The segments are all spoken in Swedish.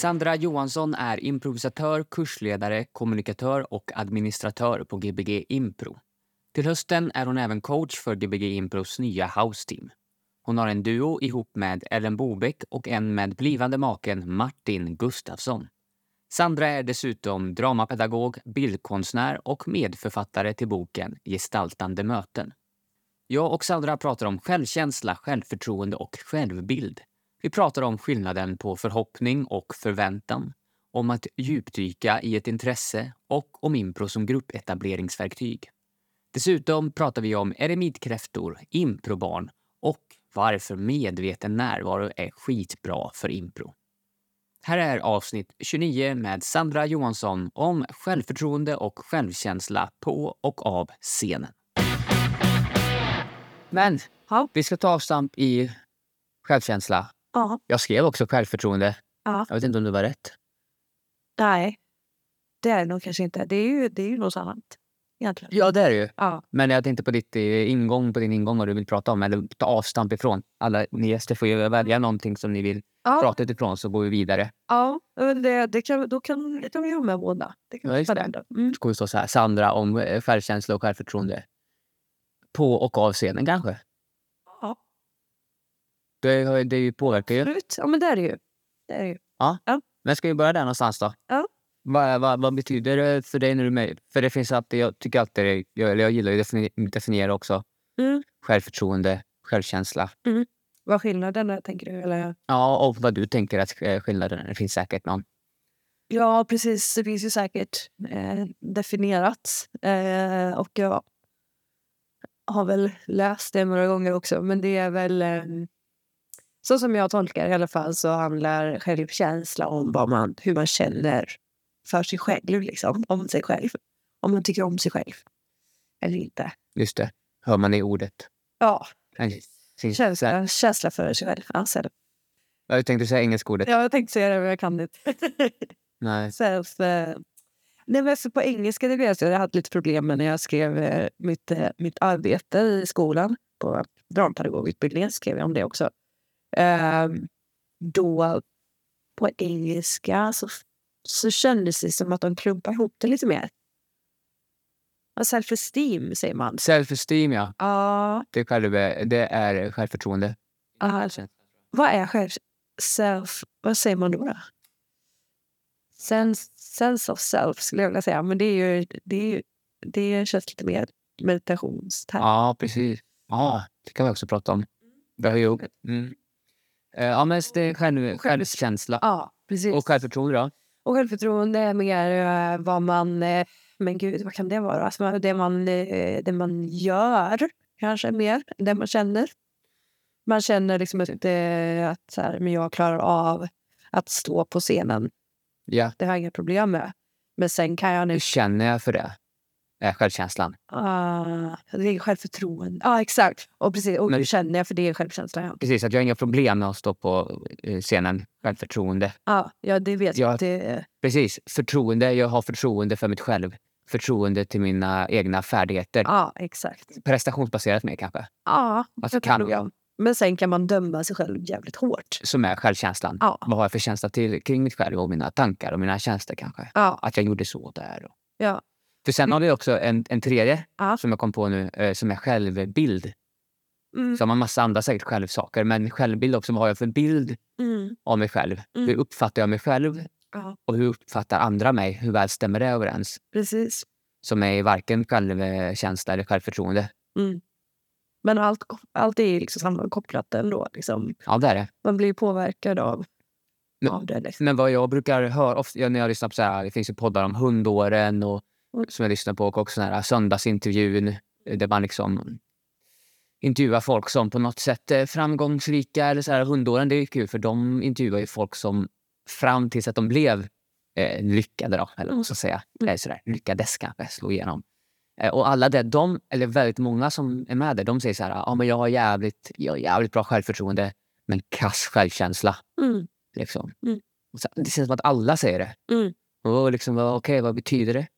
Sandra Johansson är improvisatör, kursledare, kommunikatör och administratör på Gbg Impro. Till hösten är hon även coach för Gbg Impros nya house team. Hon har en duo ihop med Ellen Bobeck och en med blivande maken Martin Gustafsson. Sandra är dessutom dramapedagog, bildkonstnär och medförfattare till boken Gestaltande möten. Jag och Sandra pratar om självkänsla, självförtroende och självbild. Vi pratar om skillnaden på förhoppning och förväntan, om att djupdyka i ett intresse och om impro som gruppetableringsverktyg. Dessutom pratar vi om eremitkräftor, improbarn och varför medveten närvaro är skitbra för impro. Här är avsnitt 29 med Sandra Johansson om självförtroende och självkänsla på och av scenen. Men vi ska ta avstamp i självkänsla. Ja. Jag skrev också självförtroende. Ja. Jag vet inte om det var rätt. Nej, det är det nog kanske inte. Det är ju, det är ju något annat. Egentligen. Ja, det är det ju. Ja. Men jag tänkte på ditt eh, ingång, på din ingång, vad du vill prata om eller ta avstamp ifrån. Alla ni gäster får ju välja någonting som ni vill Ja. prata utifrån så går vi vidare. ja det, det kan, då kan, det kan vi ha med båda. Det kan Ja, det. Mm. Så kommer det stå så här, Sandra om eh, självkänsla och självförtroende. På och av scenen kanske. Ja, Det, har- det påverkar ju. absolut. Ja, men det är det ju. Det är det ju. Men ska vi börja där någonstans då? Ja. Vad, vad, vad betyder det för dig när du är med? För det finns alltid, jag tycker alltid, jag, eller jag gillar ju att defini- definiera också. Mm. Självförtroende, självkänsla. Vad skillnaden är, tänker du? Eller? Ja, och vad du tänker att eh, skillnaden är. Det finns säkert någon. Ja, precis. Det finns ju säkert eh, definierat. Eh, och jag har väl läst det några gånger också. Men det är väl... Eh, så som jag tolkar det i alla fall så handlar självkänsla om vad man, hur man känner för sig själv. Liksom, om sig själv. Om man tycker om sig själv. Eller inte. Just det. Hör man det i ordet. Ja, sin- känsla, känsla för sig själv. Ja, så det. Jag tänkte säga engelska ordet. ja, jag tänkte säga det men jag kan inte. Nej. Self, eh, nej men på engelska, det vet jag, jag hade lite problem med när jag skrev eh, mitt, eh, mitt arbete i skolan på drampedagogutbildningen. skrev jag om det också. Ehm, då på engelska så, så kändes det som att de klumpar ihop det lite mer. Self-esteem säger man. Self-esteem, ja. Ja, Det själv, det är självförtroende. ja, vad är själv... Self... Vad säger man då? då? Sense, sense of self skulle jag vilja säga. Men det är ju... Det, är ju, det känns lite mer meditationsterm. Ja, precis. Ja, det kan vi också prata om. Det har ju... Mm. Eh, Ja, men det är själv, självkänsla. Ja, precis. Och självförtroende då? Och självförtroende är mer eh, vad man... Eh, men gud, vad kan det vara? Alltså, det, man, det man gör, kanske mer. Det man känner. Man känner liksom att, att så här, men jag klarar av att stå på scenen. Ja. Det har jag inga problem med. Men sen kan jag nu... Hur känner jag för det? Är självkänslan. Ah, det är självförtroende. Ja, exakt. Och precis. Och det känner jag, för det är självkänsla. Ja, Precis, att jag har inga problem med att stå på eh, scenen. Självförtroende. ja, ja det vet Ja. jag. Det, Precis, förtroende. Jag har förtroende för mitt själv. Förtroende till mina egna färdigheter. ja, exakt. Prestationsbaserat mer kanske. Ja, Alltså kan jag. Men sen kan man döma sig själv jävligt hårt. Som är självkänslan. Ja. Vad har jag för känsla till, kring mitt själv och mina tankar och mina känslor kanske? Ja, Att jag gjorde så där. Och... ja, För sen har vi också en, en tredje Ja. som jag kom på nu, eh, som är självbild. mm, Så har man massa andra säkert självsaker, men självbild också. Vad har jag för bild mm, av mig själv? Mm. Hur uppfattar jag mig själv? ja, Och hur uppfattar andra mig? Hur väl stämmer det överens? precis. Som är varken självkänsla eller självförtroende. Mm. Men allt, allt är liksom sammankopplat ändå. Liksom. Ja, det är det. Man blir påverkad av, Men- av det. Liksom. Men vad jag brukar höra, ofta, när jag lyssnar på så här, det finns ju poddar om hundåren och, Mm. Som jag lyssnar på och också den här söndagsintervjun eh, där man liksom intervjuar folk som på något sätt är framgångsrika. Eller så här, hundåren, det är kul för de intervjuar ju folk som fram tills att de blev eh, lyckade då, eller vad ska säga. Eller så där, lyckades kanske, slå igenom. Eh, och alla det, de, eller väldigt många som är med där, de säger så här, ja men jag har jävligt, jag har jävligt bra självförtroende men kass självkänsla. Mm, Liksom. Mm. Så, det känns som att alla säger det. mm. Och liksom, okej, vad betyder det?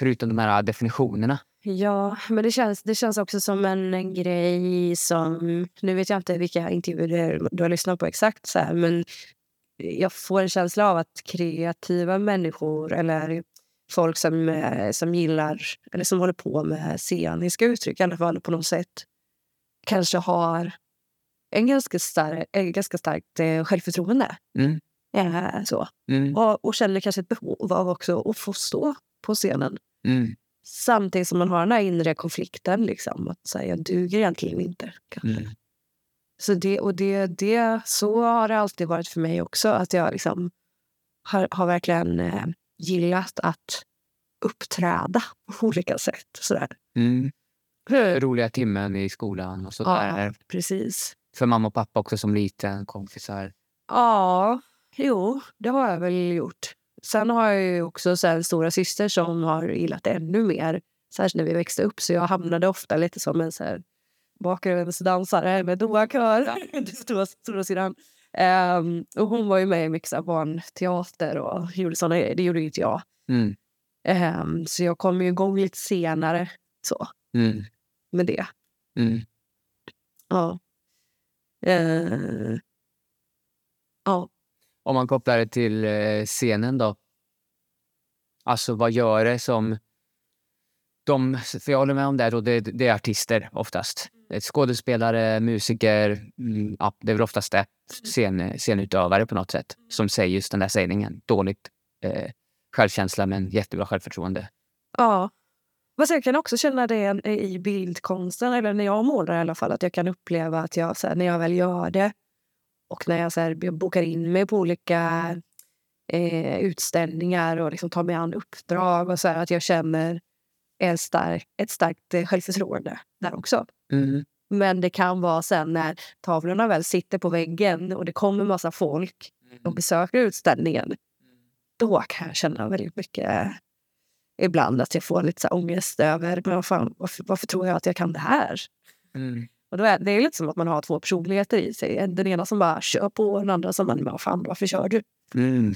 Förutom de här definitionerna. Ja, men det känns, det känns också som en, en grej som... Nu vet jag inte vilka intervjuer du har lyssnat på exakt, så här, men jag får en känsla av att kreativa människor eller folk som, eh, som gillar eller som håller på med sceniska uttryck i alla fall på något sätt kanske har en ganska, stark, en ganska starkt eh, självförtroende. Mm. Eh, så. Mm. Och, och känner kanske ett behov av också att få stå på scenen. Mm. Samtidigt som man har den här inre konflikten. Liksom, att säga jag duger egentligen inte. Kanske. Mm. Så, det, och det, det, så har det alltid varit för mig också. Att jag liksom har, har verkligen eh, gillat att uppträda på olika sätt. Sådär. Mm. Roliga timmen i skolan och sådär. Ja, precis. För mamma och pappa också som liten, kompisar. Ja, jo, det har jag väl gjort. Sen har jag ju också så här, stora syster som har gillat det ännu mer. Särskilt när vi växte upp. Så jag hamnade ofta lite som en så här, bakgrundsdansare med doakör. stora, stora syrran. Um, och hon var ju med i mycket barnteater och gjorde såna grejer. Det gjorde inte jag. Mm. Um, så jag kom ju igång lite senare så, Mm. med det. Mm. Ja. Eh, ja. Om man kopplar det till eh, scenen då. Alltså vad gör det som... De, för jag håller med om det, då, det, det är artister oftast. Ett skådespelare, musiker, mm, ja, det är väl oftast det. Scen, scenutövare på något sätt. Som säger just den där sägningen. Dåligt eh, självkänsla men jättebra självförtroende. Ja. Fast jag kan också känna det i bildkonsten, eller när jag målar i alla fall, att jag kan uppleva att jag, här, när jag väl gör det och när jag, så här, jag bokar in mig på olika eh, utställningar och liksom tar mig an uppdrag och så här, att jag känner en stark, ett starkt eh, självförtroende där också. Mm. Men det kan vara sen när tavlorna väl sitter på väggen och det kommer massa folk och besöker utställningen. Då kan jag känna väldigt mycket ibland att jag får lite så ångest över men vad fan, varför, varför tror jag att jag kan det här? Mm. Och då är, det är lite som att man har två personligheter i sig. Den ena som bara kör på och den andra som vad fan, varför kör du? Mm.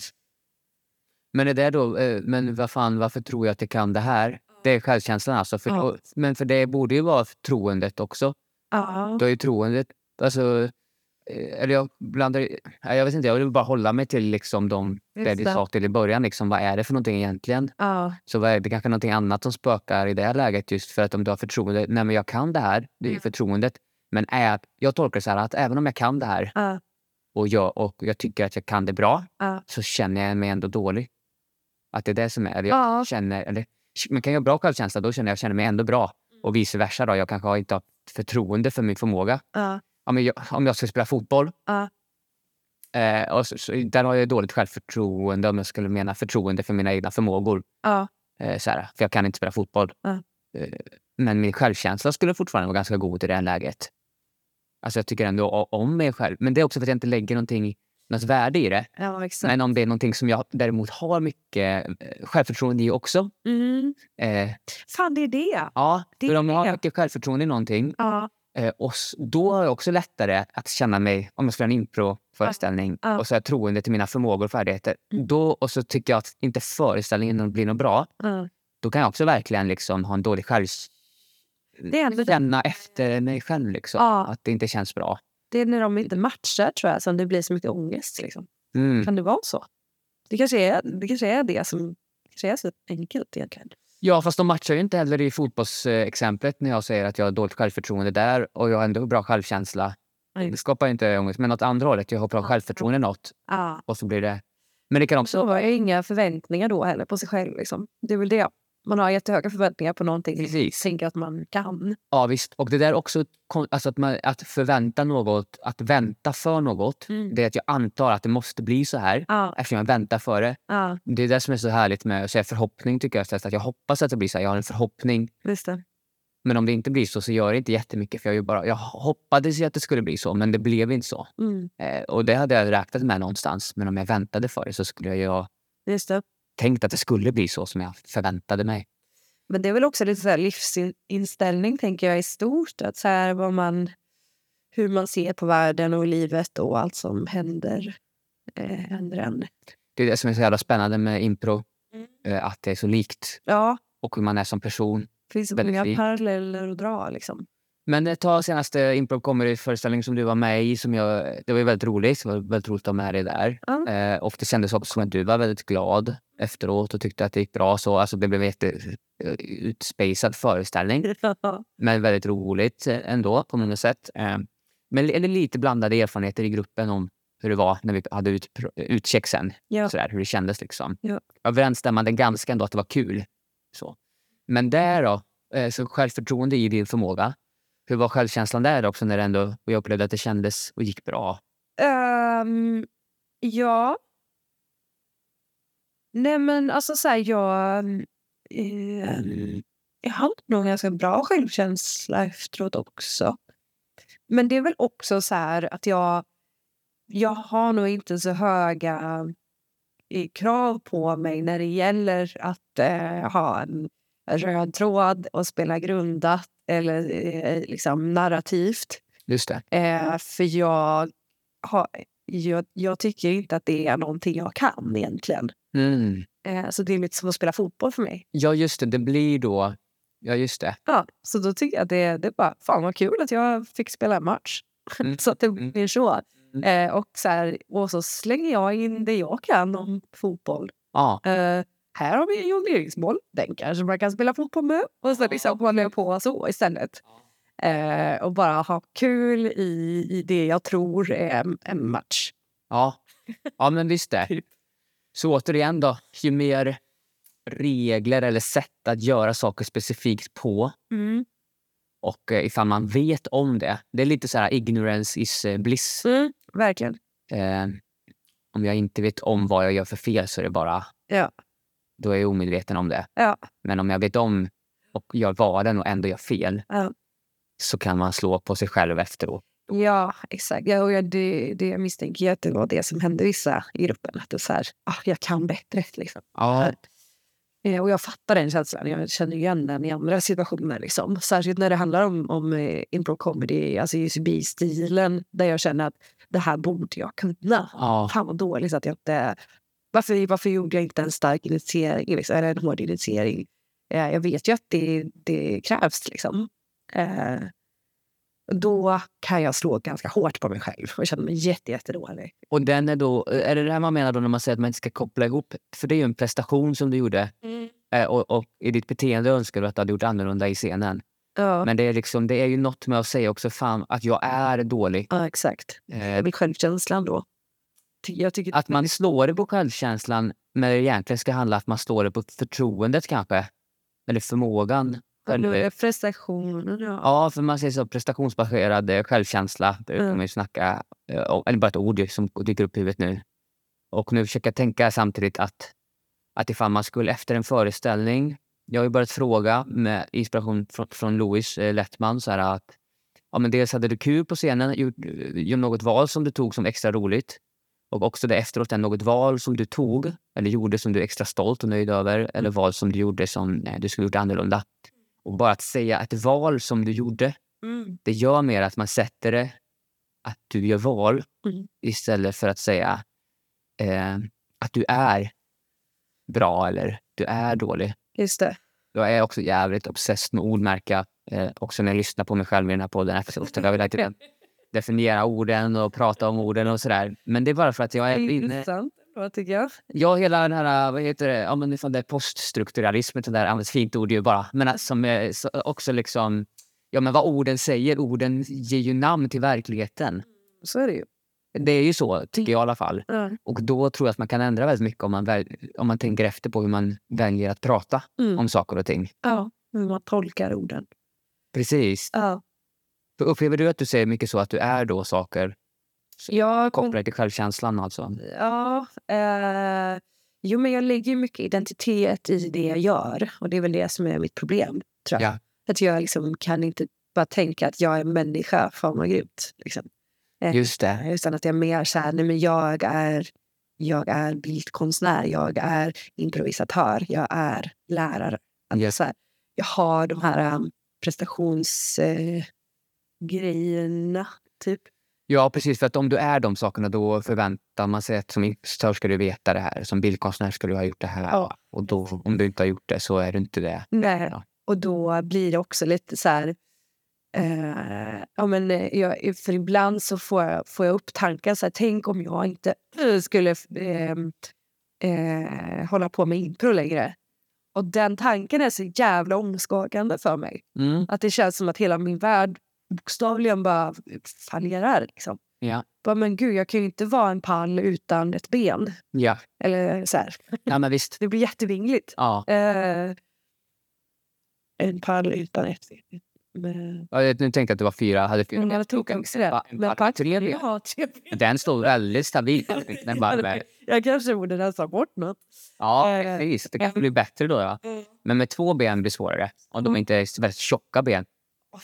Men är det då, eh, men vad fan, varför tror jag att jag kan det här? Det är självkänslan alltså. För, Ja. och- Men för det borde ju vara troendet också. Ja. Då är ju troendet, alltså, eller jag blandar, jag vet inte, jag vill bara hålla mig till liksom de, det du sa till i början, liksom, vad är det för någonting egentligen? Ja. Så vad är det kanske någonting annat som spökar i det här läget just för att om du har förtroende, nej men jag kan det här, det är Mm. förtroendet. Men är, jag tolkar det så här att även om jag kan det här Ja. och jag, och jag tycker att jag kan det bra, Ja. så känner jag mig ändå dålig. Att det är det som är, jag Ja. känner, eller man kan ju ha bra självkänsla, då känner jag, jag känner mig ändå bra. Och vice versa då, jag kanske inte har förtroende för min förmåga. Men jag, om jag ska spela fotboll, Ja. eh, och så, så, där har jag dåligt självförtroende om jag skulle mena förtroende för mina egna förmågor. Ja. Eh, så här, för jag kan inte spela fotboll. Ja. Eh, men min självkänsla skulle fortfarande vara ganska god i det här läget. Alltså jag tycker ändå om mig själv. Men det är också för att jag inte lägger någonting, något värde i det. ja. Men om det är någonting som jag däremot har mycket eh, självförtroende i också. Mm. Eh, Fan, det är det. ja, Det för om jag har mycket självförtroende i någonting Ja. Eh, och då har jag också lättare att känna mig, om jag spelar en impro-föreställning Ja. och så har jag troende till mina förmågor och färdigheter. Mm. Då, och så tycker jag att inte föreställningen blir något bra. Ja. Då kan jag också verkligen liksom ha en dålig själv... Det är Känna efter mig själv liksom. Ja. Att det inte känns bra. det är när de inte matchar tror jag som det blir så mycket ångest. Liksom. Mm. Kan det vara så? Det kanske är det, kanske är det som det kanske är så enkelt egentligen. Ja, fast de matchar ju inte heller i fotbollsexemplet när jag säger att jag har dåligt självförtroende där och jag har ändå bra självkänsla. Nej. Det skapar inte ångest. Men åt andra hållet, jag har bra självförtroende något Ja. och så blir det... Men det kan också... Så har jag inga förväntningar då heller på sig själv. Liksom. Det är väl det. Man har jättehöga förväntningar på någonting. Precis. Tänker att man kan. Ja, visst. Och det där också, alltså att, man, att förvänta något, att vänta för något. Mm. Det är att jag antar att det måste bli så här Ja. eftersom jag väntar för det. Ja. Det är det som är så härligt med att säga förhoppning tycker jag. Att jag hoppas att det blir så här. Jag har en förhoppning. Just det. Men om det inte blir så så gör det inte jättemycket. För jag, bara, jag hoppades ju att det skulle bli så men det blev inte så. Mm. Eh, och det hade jag räknat med någonstans. Men om jag väntade för det så skulle jag Just det. Tänkt att det skulle bli så som jag förväntade mig. Men det är väl också lite så livsinställning tänker jag i stort. Att så här, vad man, hur man ser på världen och livet och allt som händer. Eh, händer en. Det är det som är så jävla spännande med impro. Mm. Eh, att det är så likt Ja, och hur man är som person. det finns Väldigt många paralleller att dra. Liksom. Men ta senaste improv comedy-föreställningen som du var med i. Som jag, det var ju väldigt roligt. Det var väldigt roligt att ha med dig där. Ja. Eh, och det kändes också som att du var väldigt glad efteråt och tyckte att det gick bra. Så, alltså, det blev en jätteutspacead föreställning. Men väldigt roligt eh, ändå på många sätt. Eh, men eller lite blandade erfarenheter i gruppen om hur det var när vi hade ut, utcheck sen. Ja. Sådär, hur det kändes. Liksom. Ja. Överensstämmande ganska ändå att det var kul. Så. Men där då, eh, så självförtroende i din förmåga. Hur var självkänslan där också när ändå, och jag upplevde att det kändes och gick bra? Um, ja. Nej men alltså så här, jag... eh, jag hade nog ganska bra självkänsla efteråt också. Men det är väl också så här att jag... Jag har nog inte så höga eh, krav på mig när det gäller att eh, ha en röd tråd och spela grundat eller eh, liksom narrativt. Just det. Eh, för jag, har, jag, jag tycker inte att det är någonting jag kan egentligen. Mm. Eh, så det är lite som att spela fotboll för mig. Ja, just det. Det blir då... Ja, just det. Ja, så då tycker jag att det, det är bara, fan vad kul att jag fick spela en match. Mm. så att det Mm. blir så. Mm. Eh, och, så här, och så slänger jag in det jag kan om fotboll. Ja, Eh, här har vi en jongleringsmål. Den kanske man kan spela fotboll med. Och så liksom håller jag på så istället. Eh, och bara ha kul i, i det jag tror är en, en match. ja. ja men visst det. Typ. Så återigen då, ju mer regler eller sätt att göra saker specifikt på Mm. och eh, ifall man vet om det. Det är lite så här ignorance is eh, bliss. Mm, verkligen. Eh, om jag inte vet om vad jag gör för fel så är det bara... Ja. Då är jag omedveten om det. Ja. Men om jag vet om och gör valen och ändå gör fel Ja. så kan man slå på sig själv efteråt. Ja, exakt. Ja, och jag, det, det jag misstänker att det var det som hände vissa i gruppen. Att det så här, ah, jag kan bättre. Liksom. Ja, Eh, och jag fattar den känslan. Jag känner igen den i andra situationer. Liksom. Särskilt när det handlar om, om eh, improv comedy, alltså UCB-stilen. Där jag känner att det här borde jag kunna. ja, Fan vad dåligt att jag inte... Varför, varför gjorde jag inte en stark initiering, liksom, eller en hård initiering? Eh, jag vet ju att det, det krävs. Liksom. Eh, då kan jag slå ganska hårt på mig själv och känna mig jätte, jättedålig. Och den är då, är det det här man menar då när man säger att man inte ska koppla ihop? För det är ju en prestation som du gjorde eh, och, och i ditt beteende önskar du att du hade gjort annorlunda i scenen. Ja, Men det är, liksom, det är ju något med att säga också fan att jag är dålig. ja exakt. Eh, Med självkänslan då. Tycker att man slår det på självkänslan när det egentligen ska handla om att man slår det på förtroendet kanske. Eller förmågan. Själv, Prestationen, ja. Ja, för man säger så prestationsbaserad eh, självkänsla. Det Mm. man ju snacka eh, om. Eller bara ett ord som dyker upp i huvudet nu. Och nu försöker jag tänka samtidigt att, att ifall man skulle efter en föreställning. Jag har ju börjat fråga med inspiration från, från Louis eh, Lettman. Så här att, ja, men dels hade du kul på scenen, gjort, gjort något val som du tog som extra roligt. Och också det efteråt, något val som du tog eller gjorde som du är extra stolt och nöjd över. Eller val som du gjorde som nej, du skulle gjort annorlunda. Och bara att säga ett val som du gjorde Mm. det gör mer att man sätter det att du gör val Mm. istället för att säga eh, att du är bra eller du är dålig. Just det. Jag är också jävligt obsessed med ordmärka eh, också när jag lyssnar på mig själv i den här podden. Jag vill definiera orden och prata om orden och sådär. Men det är bara för att jag är inne... Intressant, vad tycker jag. Ja, hela den här, vad heter det, ja men ifall det är poststrukturalism, det där används fint ord ju bara. Men som är så- också liksom, ja men vad orden säger, orden ger ju namn till verkligheten. Så är det ju. Det är ju så, tycker jag i alla fall. Ja. Och då tror jag att man kan ändra väldigt mycket om man, väl, om man tänker efter på hur man väljer att prata Mm. om saker och ting. ja, hur man tolkar orden. Precis. Ja. För upplever du att du säger mycket så att du är då saker Jag kom- kopplat till självkänslan alltså? Ja, eh, jo men jag lägger mycket identitet i det jag gör. Och det är väl det som är mitt problem, tror jag. Ja. Att jag liksom kan inte bara tänka att jag är människa, fan vad grymt. Liksom. Eh, Just det. Utan att jag mer så här, nej men jag är, jag är bildkonstnär, jag är improvisatör, jag är lärare. Att Ja. så här, jag har de här um, prestationsgrejerna, eh, grejerna, typ. Ja, precis. För att om du är de sakerna då förväntar man sig att som illustratör ska du veta det här. Som bildkonstnär ska du ha gjort det här. Ja. Och då, om du inte har gjort det så är du inte det. Nej. Ja. Och då blir det också lite så här... Eh, ja, men, eh, jag, för ibland så får jag, får jag upp tankar, så här, tänk om jag inte eh, skulle eh, eh, hålla på med impro längre. Och den tanken är så jävla omskakande för mig. Mm. Att det känns som att hela min värld bokstavligen bara fallerar. Liksom. Ja. Bara, men gud, jag kan ju inte vara en pall utan ett ben. Ja. Eller så här. ja, men visst. Det blir jättevingligt. Ja. Eh, en pall utan ett ben. Men, Ja, jag- Nu tänkte jag att det var fyra. Hade fyra. men jag tog en Men pall, pall, tre ben. ja, tre ben. Den stod väldigt stabilt. Den bara, med- Jag kanske borde nästan bort något. ja, Eh, precis. Det kan bli bättre då. Ja. Men med två ben blir det svårare. Och de är inte väldigt tjocka ben.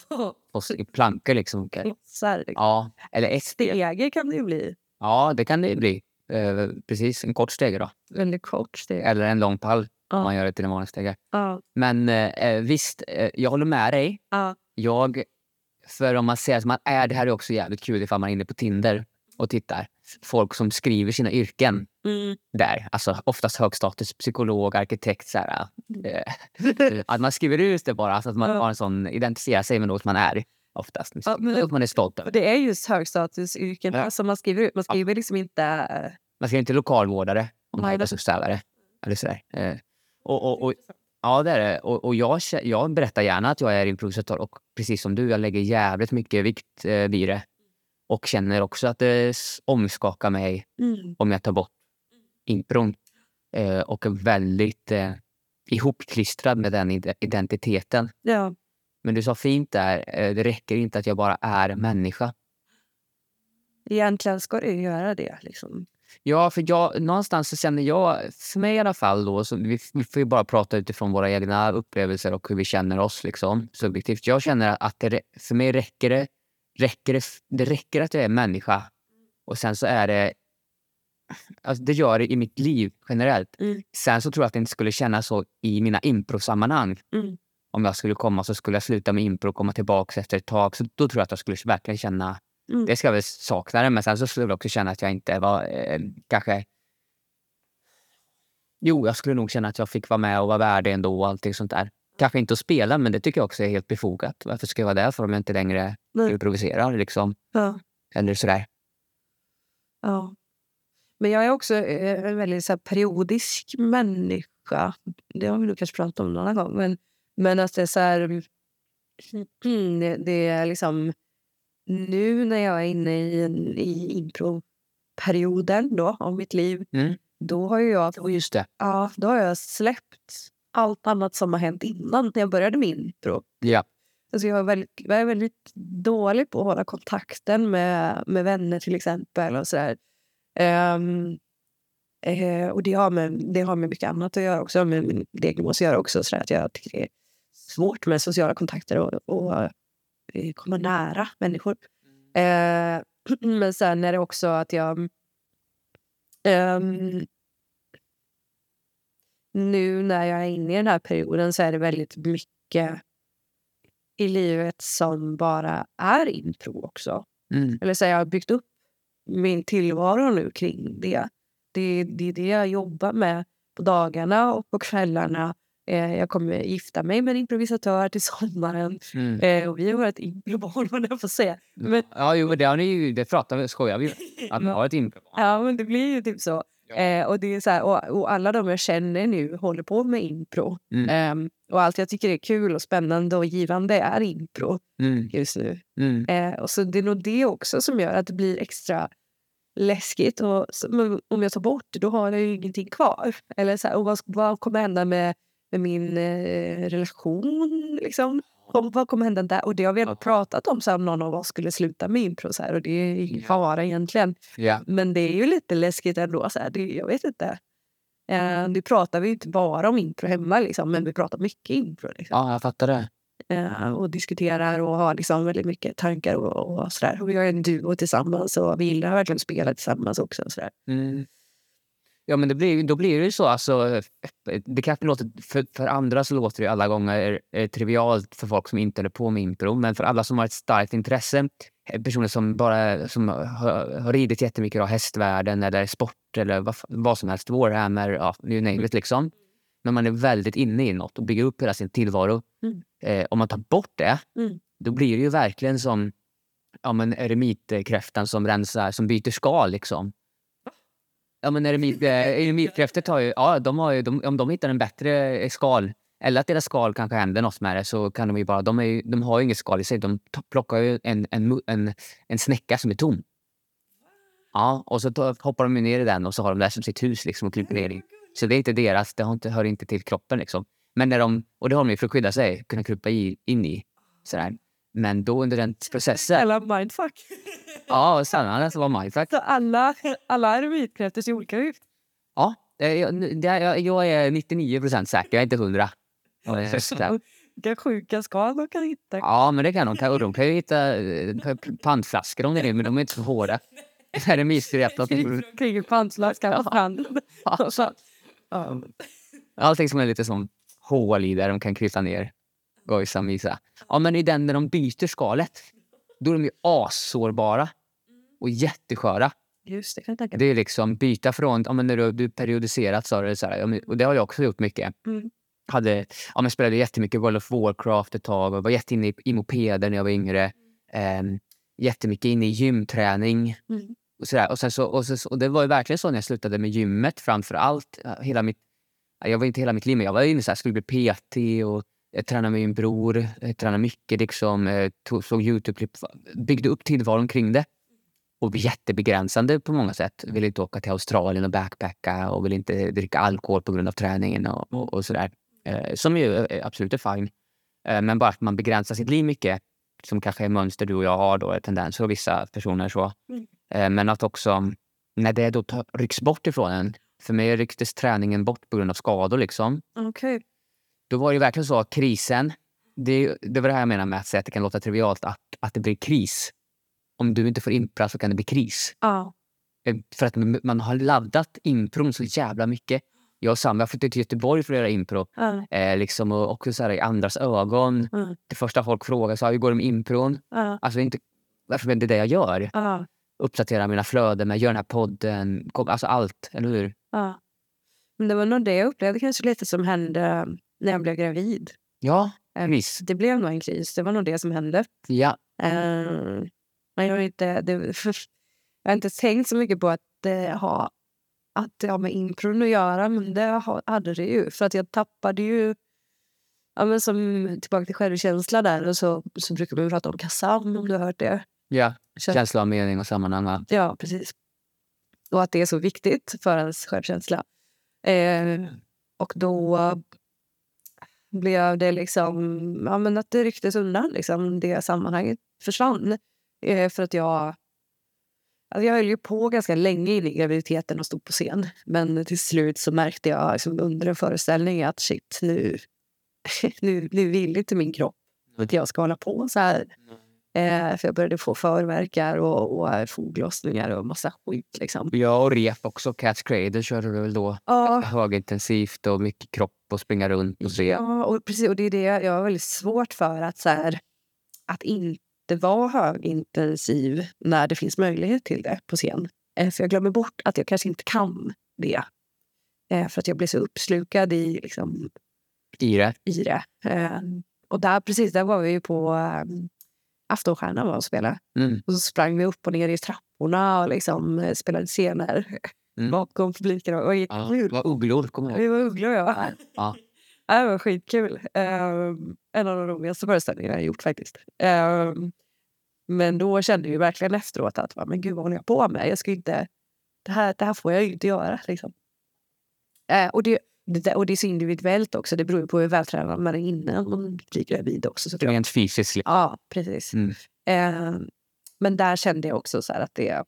Och plankor liksom. Här, Ja, eller ett steg. Kan det ju bli. Ja, det kan det bli. Eh, precis, en kort stege då. Väldigt kort steg. Eller en lång pall om Ja. man gör det till en vanlig stege. Ja, Men eh, visst, eh, jag håller med dig. ja, Jag, för om man säger att man är, det här är också jävligt kul ifall man är inne på Tinder och tittar. Folk som skriver sina yrken mm. där. Alltså oftast högstatus, psykolog, arkitekt. Så här, eh, att man skriver ut det bara, så att man Ja. har en sån, identifierar sig med något man är. Oftast. Ja, men- man är stolt över. Det är just högstatusyrken Ja. som man skriver ut. Man skriver liksom inte... Man ska inte lokalvårdare om Nej, man det- är städare. Eller sådär. Eh, och, och, och, ja, det är det. Och, och jag, jag berättar gärna att jag är improvisatör och precis som du, jag lägger jävligt mycket vikt eh, vid det. Och känner också att det omskakar mig Mm. om jag tar bort impron. Eh, och väldigt eh, ihopklistrad med den ide- identiteten. Ja, Men du sa fint där, eh, det räcker inte att jag bara är människa. egentligen ska ju göra det. Liksom. Ja, för jag, någonstans så känner jag, för mig i alla fall då, så vi, vi får ju bara prata utifrån våra egna upplevelser och hur vi känner oss liksom, subjektivt. Jag känner att det, för mig räcker det, räcker det, det räcker att jag är människa och sen så är det, alltså det gör det i mitt liv generellt. Mm. Sen så tror jag att det inte skulle kännas så i mina improsammanhang. Mm. Om jag skulle komma så skulle jag sluta med impro och komma tillbaka efter ett tag. Så då tror jag att jag skulle verkligen känna Mm. det ska jag väl sakna det, men sen så skulle jag också känna att jag inte var eh, kanske... Jo, jag skulle nog känna att jag fick vara med och vara värd det ändå och allting sånt där. Kanske inte att spela, men det tycker jag också är helt befogat. Varför ska jag vara där för om jag inte längre Nej. improviserar liksom? Ja, Eller sådär. ja. Men jag är också eh, en väldigt så här, periodisk människa. Det har vi nog kanske pratat om någon gång. Men, men att det är så här... mm, Det, är liksom... Nu när jag är inne i, i improperioden då, av mitt liv Mm. då har jag Och just det. Ja, då har jag släppt allt annat som har hänt innan när jag började min intro. Ja. Alltså jag, är väldigt, jag är väldigt dålig på att hålla kontakten med, med vänner till exempel. och sådär. Ehm, eh, och det har, med, det har med mycket annat att göra också. Med min diagnos att göra också. Så att jag tycker det är svårt med sociala kontakter och, och eh, komma nära människor. Eh, men sen är det också att jag... ehm, nu när jag är inne i den här perioden så är det väldigt mycket i livet som bara är impro också. Mm. Eller så har jag byggt upp min tillvaro nu kring det. Det, det är det jag jobbar med på dagarna och på kvällarna. Eh, jag kommer gifta mig med en improvisatör till sommaren. Mm. Eh, och vi har varit improbarn, vad jag får säga. Men, Ja, jo, det har ni ju, det pratar vi, skojar vi. Att man har ett impro. ja, men det blir ju typ så. Ja. Eh, och, det är så här, och, och alla de jag känner nu håller på med impro. Mm. Ehm, och allt jag tycker är kul och spännande och givande är impro Mm. just nu. Mm. Eh, och så det är nog det också som gör att det blir extra läskigt. Och om jag tar bort det, då har jag ju ingenting kvar. Eller så här, och vad, vad kommer hända med, med min eh, relation? Liksom? Kom, vad kommer hända där? Och det har vi Ja. pratat om så om någon av oss skulle sluta med impro. Så här, och det är ingen fara egentligen. Ja. Men det är ju lite läskigt ändå. Så här, det, jag vet inte. Eh, nu pratar vi inte bara om impro hemma, liksom, men vi pratar mycket impro. Liksom ja, jag fattar det. Eh, och diskuterar och har liksom väldigt mycket tankar och, och sådär. Och vi har en duo tillsammans och vi gillar verkligen att spela tillsammans också. Och sådär. Mm. Ja, men det blir, då blir det ju så. Alltså, det kanske låter, för, för andra så låter det alla gånger eh, trivialt för folk som inte håller på med impro. Men för alla som har ett starkt intresse, eh, personer som bara som har, har ridit jättemycket av hästvärlden eller sport eller vad, vad som helst, Warhammer, ja, you name it liksom. Men man är väldigt inne i något och bygger upp hela sin tillvaro. Mm. Eh, om man tar bort det, Mm. då blir det ju verkligen som ja, men eremitkräftan som rensar, som byter skal liksom. Ja men eremit, eh, eremitkräftor har ju, ja de har ju, de, om de hittar en bättre skal eller att deras skal kanske händer något med det så kan de ju bara, de, är ju, de har ju inget skal i sig, de plockar ju en, en, en, en snäcka som är tom. Ja, och så tar- hoppar de ner i den och så har de det som sitt hus liksom och kryper ner i. Så det är inte deras, det inte, hör inte till kroppen liksom. Men när de, och det har de ju för att skydda sig, kunna krypa i, in i. Sådär. Men då under den processen, Eller mindfuck. ja, sanningen så var mindfuck. Så alla, alla eremitkräftor ser olika ut. Ja, jag, det- jag, jag är 99% säker, jag är inte 100. Eh, sådär. Vilka sjuka skal man kan hitta. Ja, men det kan de. Och de kan ju hitta eh, pantflaskor om det är men de är inte så hårda. Kring- Kring en pantflaska på stranden. Och så- Ja. Allting som är lite som hål i där de kan krypa ner. Gojsa, misa. Ja, men i den när de byter skalet, då är de ju assårbara och jättesköra. Just det, kan jag tänka. Det är liksom byta från, ja, men när du, du periodiserat sa du så här, och det har jag också gjort mycket. Mm. Hade, ja, men spelade jättemycket World of Warcraft ett tag och var jätteinne i, i mopeder när jag var yngre. Um, jättemycket inne i gymträning. Mm. Och, så där. Och, så, och, så, och det var ju verkligen så när jag slutade med gymmet framför allt. Hela mitt, jag var inte hela mitt liv, men jag var inne så här, skulle bli PT och jag tränade med min bror. Jag tränade mycket, liksom, eh, tog, såg Youtube-klipp. Byggde upp tillvaron kring det. Och jättebegränsande på många sätt. Vill inte åka till Australien och backpacka och vill inte dricka alkohol på grund av träningen och, och, och sådär. Eh, som ju eh, absolut är fine. Eh, men bara att man begränsar sitt liv mycket. Som kanske är mönster du och jag har då, tendenser och vissa personer så. Mm. Eh, men att också när det då rycks bort ifrån en. För mig rycktes träningen bort på grund av skador liksom. Okej. Då var det verkligen så att krisen, det, det var det här jag menar med att säga att det kan låta trivialt, att, att det blir kris. Om du inte får impra så kan det bli kris. Eh, För att man- har laddat impron så jävla mycket. Jag och Sam, jag flyttade till Göteborg för att göra impro. Ja. Eh, liksom, och också så här, i andras ögon. Mm. Det första folk frågar så här, hur går det med impron? Ja. Alltså inte, varför är det det jag gör? Ja. Uppdatera mina flöden med, gör den här podden, kom, alltså allt, eller hur? Ja. Men det var nog det jag upplevde kanske lite som hände när jag blev gravid. Ja, Eh, kris. Det blev nog en kris. Det var nog det som hände. Ja, Eh, men jag har inte, det, jag har inte tänkt så mycket på att det har, att det har med impron att göra, men det ha- hade det ju. För att jag tappade ju... Ja, men som, tillbaka till självkänsla där, och så, så brukar man prata om Kazam, om du har hört det. ja. Känsla av mening och sammanhang. va? Ja, precis. Och att det är så viktigt för ens självkänsla. Eh, och då blev det liksom, ja men att det rycktes undan liksom, det sammanhanget försvann. Eh, för att jag, alltså jag höll ju på ganska länge in i graviditeten och stod på scen. Men till slut så märkte jag liksom, under en föreställning att shit, nu, nu, nu vill inte min kropp att jag ska hålla på så här. Eh, för jag började få förverkar och, och foglossningar och massa skit. Liksom. Ja, och rep också. Catch Cradle körde du väl då? Ja, Högintensivt och mycket kropp och springa runt och se. ja och, precis, och det är det jag har väldigt svårt för. Att, så här, att inte vara högintensiv när det finns möjlighet till det på scen. Eh, för jag glömmer bort att jag kanske inte kan det. Eh, för att jag blir så uppslukad i, liksom, I det. i det. Eh, och där, precis, där var vi ju på Aftonstjärnan var och spelade. Mm. Och så sprang vi upp och ner i trapporna och liksom eh, spelade scener Mm. bakom publiken. Och, och, Ja, det var ugglor, kommer jag ihåg. Vi var ugglor, ja. Ja. Ja, Det var skitkul. Um, en av de roligaste föreställningarna jag gjort faktiskt. Ehm, men då kände ju verkligen efteråt att men gud vad håller jag på med? Jag ska inte, det, här, det här får jag ju inte göra. Liksom. Eh, och, det, det, och det är så individuellt också. Det beror på hur vältränad man är innan man blir gravid också. Så Rent fysiskt. Ja, precis. Mm. Eh, men där kände jag också så att det...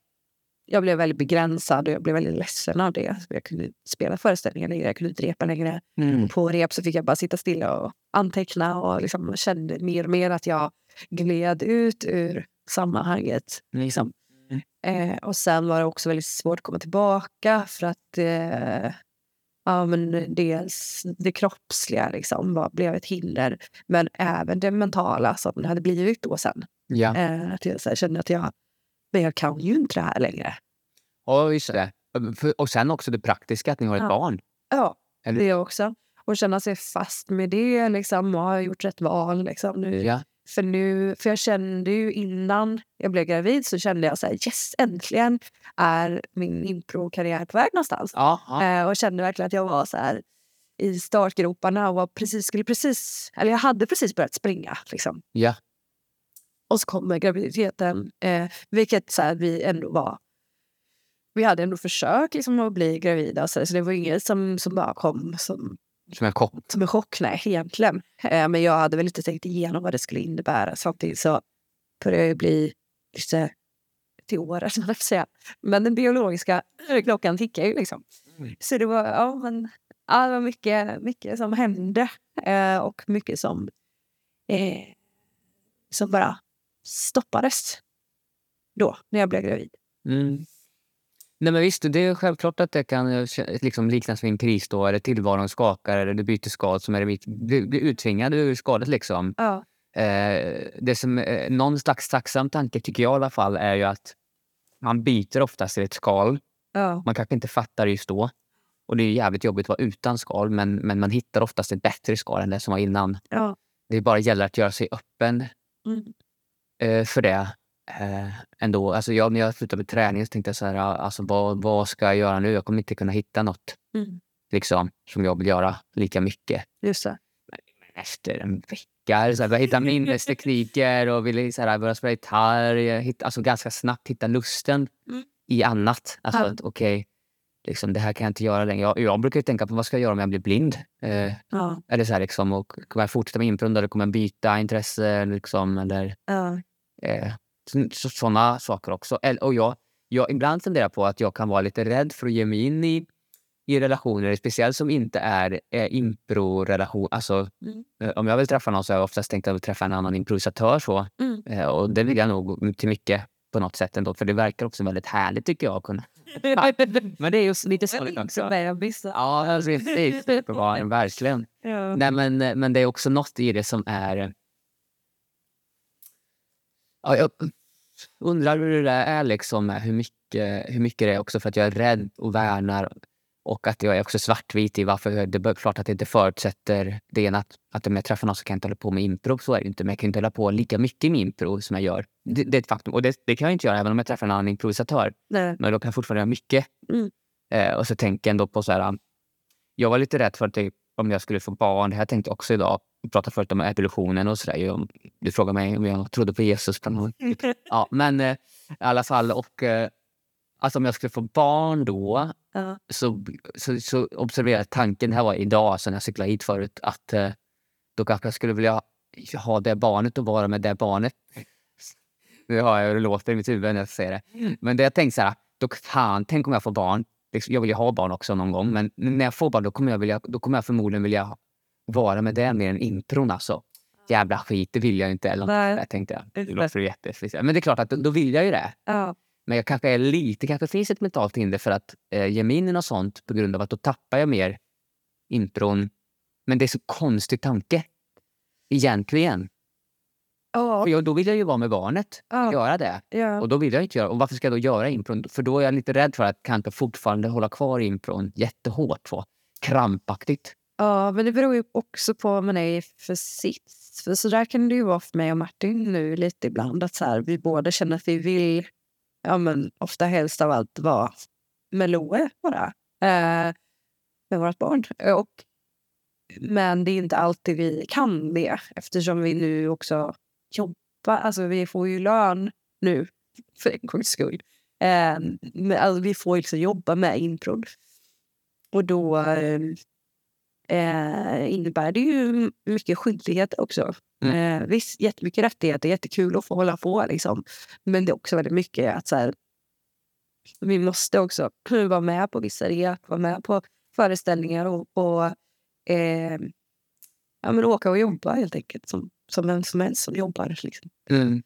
Jag blev väldigt begränsad och jag blev väldigt ledsen av det. Jag kunde spela föreställningar längre, jag kunde inte repa längre. Mm. På rep så fick jag bara sitta stilla och anteckna och liksom kände mer och mer att jag gled ut ur sammanhanget. Liksom. Eh, och sen var det också väldigt svårt att komma tillbaka för att eh, ja, men dels det kroppsliga liksom, var, blev ett hinder. Men även det mentala som det hade blivit då sen. Ja. Eh, att jag så här, kände att jag, men jag kan ju inte det här längre. ja, just det. För- Och sen också det praktiska, att ni har ett Ja. barn. Ja, Eller- det också. Och känna sig fast med det liksom, och ha gjort rätt val. Liksom. Nu Ja. För nu, för jag kände ju innan jag blev gravid så kände jag så här, yes äntligen är min improkarriär på väg någonstans. Eh, och kände verkligen att jag var så här i startgroparna och var precis, skulle precis, eller jag hade precis börjat springa. Liksom. ja. Och så kommer graviditeten, eh, vilket så här, vi ändå var... Vi hade ändå försök liksom, att bli gravida, så, så det var inget som, som bara kom som, Som en kopp. som en chock, nej, egentligen. Eh, men jag hade väl inte tänkt igenom vad det skulle innebära. Samtidigt så började jag bli lite till att säga. Men den biologiska klockan tickar ju liksom. Mm. Så det var, ja, men, ja, det var mycket, mycket som hände eh, och mycket som, eh, som bara stoppades då, när jag blev gravid. Mm. Nej, men visst, det är självklart att det kan eh, liksom liknas vid en kris då, eller tillvaron skakar eller du byter skad som är mitt, blir uttvingad ur skadet. Liksom. Ja. Eh, det som eh, någon slags tacksam tanke tycker jag i alla fall är ju att man byter oftast till ett skal. Ja. Man kanske inte fattar just då. Och det är jävligt jobbigt att vara utan skal, men, men man hittar oftast ett bättre skal än det som var innan. Ja. Det bara gäller att göra sig öppen Mm. eh, för det. Eh, ändå. Alltså jag, när jag slutade med träning så tänkte jag så här, ja, alltså, vad, vad ska jag göra nu? Jag kommer inte kunna hitta något Mm. liksom, som jag vill göra lika mycket. Just det. Men efter en vecka så här, började hitta minnestekniker och ville så här, börja spela gitarr. Jag hitt, alltså, ganska snabbt hitta lusten Mm. i annat. Alltså, Ja. okej, liksom, det här kan jag inte göra längre. Jag, jag brukar ju tänka på vad ska jag göra om jag blir blind? Eh, Ja. eller så här, liksom, och kommer jag fortsätta med impro eller kommer jag byta intresse? Liksom, eller, Ja. Eh, så, så, såna saker också. Och jag, jag ibland funderar på att jag kan vara lite rädd för att ge mig in i, i relationer, speciellt som inte är eh, impro-relation. Alltså, Mm. eh, om jag vill träffa någon så har jag oftast tänkt att jag vill träffa en annan improvisatör. Så. Mm. Eh, och det vill jag nog till mycket på något sätt ändå, för det verkar också väldigt härligt tycker jag. att Kunna. Men det är ju lite Som också. bebis. Ja, precis. Verkligen. Ja. Nej, men, men det är också något i det som är... Ja, jag undrar hur det där är, liksom, hur, mycket, hur mycket det är också för att jag är rädd och värnar och att jag är också svartvit i varför det är klart att det inte förutsätter det ena att, att om jag träffar någon så kan jag inte hålla på med impro. Så är det inte. Men jag kan inte hålla på lika mycket med impro som jag gör. Det, det är ett faktum. Och det, det kan jag inte göra även om jag träffar en annan improvisatör. Nej. Men då kan jag fortfarande göra mycket. Mm. Eh, och så tänker jag ändå på så här. Jag var lite rädd för att det, om jag skulle få barn. Det här tänkte jag också idag. Vi pratade förut om evolutionen och sådär. Du frågade mig om jag trodde på Jesus. Ja, men eh, i alla fall. Och, eh, alltså om jag skulle få barn då Ja. så, så, så observerade jag tanken, det här var idag, så när jag cyklade hit förut, att eh, då kanske jag skulle vilja ha det barnet och vara med det barnet. Nu har jag hur det låter i mitt huvud när jag säger det. Men det jag tänkte så här, då fan, tänk om jag får barn. Liksom, Jag vill ju ha barn också någon gång, men när jag får barn då kommer jag, vilja, då kommer jag förmodligen vilja vara med det mer än intron alltså. Jävla skit, det vill jag inte. Eller något Nej. tänkte jag. Det låter jättespeciellt. Men det är klart att då, vill jag ju det. Ja. Men jag kanske är lite, kanske finns ett mentalt hinder för att eh, ge mig in i något sånt på grund av att då tappar jag mer intron. Men det är så konstig tanke. Egentligen. Ja. För jag, då vill jag ju vara med barnet. Ja. Göra det. Ja. Och då vill jag inte göra Och varför ska jag då göra impron? För då är jag lite rädd för att kanske fortfarande hålla kvar impron jättehårt. Så. Krampaktigt. Ja, men det beror ju också på vad man är i för sits. För så där kan det ju vara för mig och Martin nu lite ibland. Att så här, vi båda känner att vi vill, ja men ofta helst av allt vara med Loe bara. Eh, med vårt barn. Och, men det är inte alltid vi kan det eftersom vi nu också jobbar. Alltså vi får ju lön nu för en gångs skull. Eh, men, alltså, vi får liksom jobba med improd. Och då eh, eh, innebär det ju mycket skyldigheter också. Mm. Eh, visst, jättemycket rättigheter, jättekul att få hålla på liksom. Men det är också väldigt mycket att så här, vi måste också vara med på vissa rep, vara med på föreställningar och, och eh, ja, men åka och jobba helt enkelt som, som vem som helst som jobbar. Liksom. Mm.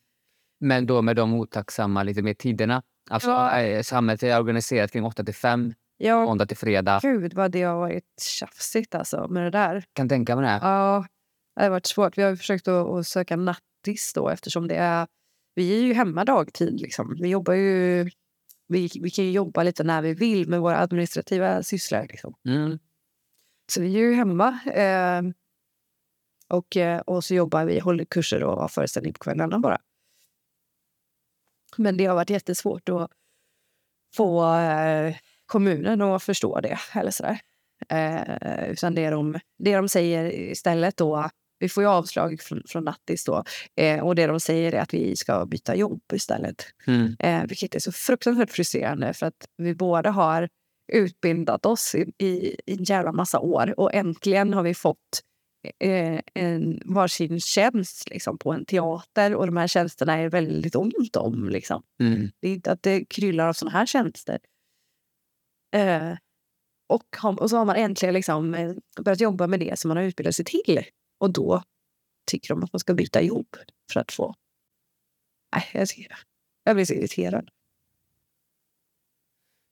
Men då med de otacksamma lite mer tiderna. Alltså, Ja. eh, Samhället är organiserat kring 8 till 5, Ja, måndag till fredag. gud vad det har varit tjafsigt alltså med det där. Kan tänka mig det. Ja, det har varit svårt. Vi har försökt att, att söka nattis då eftersom det är... Vi är ju hemma dagtid. Liksom. Vi jobbar ju... Vi, vi kan ju jobba lite när vi vill med våra administrativa sysslor. Liksom. Mm. Så vi är ju hemma. Eh, Och, eh, och så jobbar vi, håller kurser och har föreställning på kvällarna bara. Men det har varit jättesvårt att få eh, kommunen att förstå det. Eller sådär. Eh, utan det de, det de säger istället då, vi får ju avslag från, från Nattis då, eh, och det de säger är att vi ska byta jobb istället. Mm. Eh, vilket är så fruktansvärt frustrerande för att vi båda har utbildat oss i, i, i en jävla massa år och äntligen har vi fått eh, en varsin tjänst liksom, på en teater och de här tjänsterna är väldigt ont om. Liksom. Mm. Det är inte att det kryllar av såna här tjänster. Eh, och, har- och så har man äntligen liksom, eh, börjat jobba med det som man har utbildat sig till. Och då tycker de att man ska byta jobb för att få... Nej, jag, ser- jag blir så irriterad.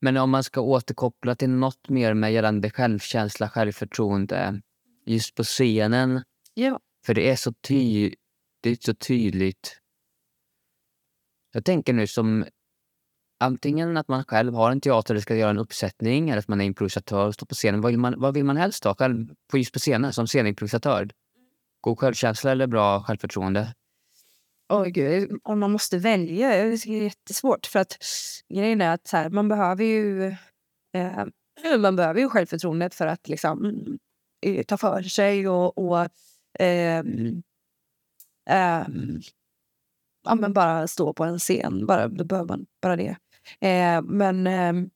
Men om man ska återkoppla till något mer med gällande självkänsla, självförtroende, just på scenen. Ja. För det är så, ty det är så tydligt. Jag tänker nu som antingen att man själv har en teater och ska göra en uppsättning eller att man är improvisatör och står på scenen. Vad vill man, vad vill man helst ha själv på just på scenen som scenimprovisatör? God självkänsla eller bra självförtroende? Oh, gud. Om man måste välja det är jättesvårt. För att grejen är att så här, man behöver ju eh, man behöver ju självförtroendet för att liksom, eh, ta för sig och, och eh, eh, ja, men bara stå på en scen. Bara, då behöver man bara det. Eh, men, ehm,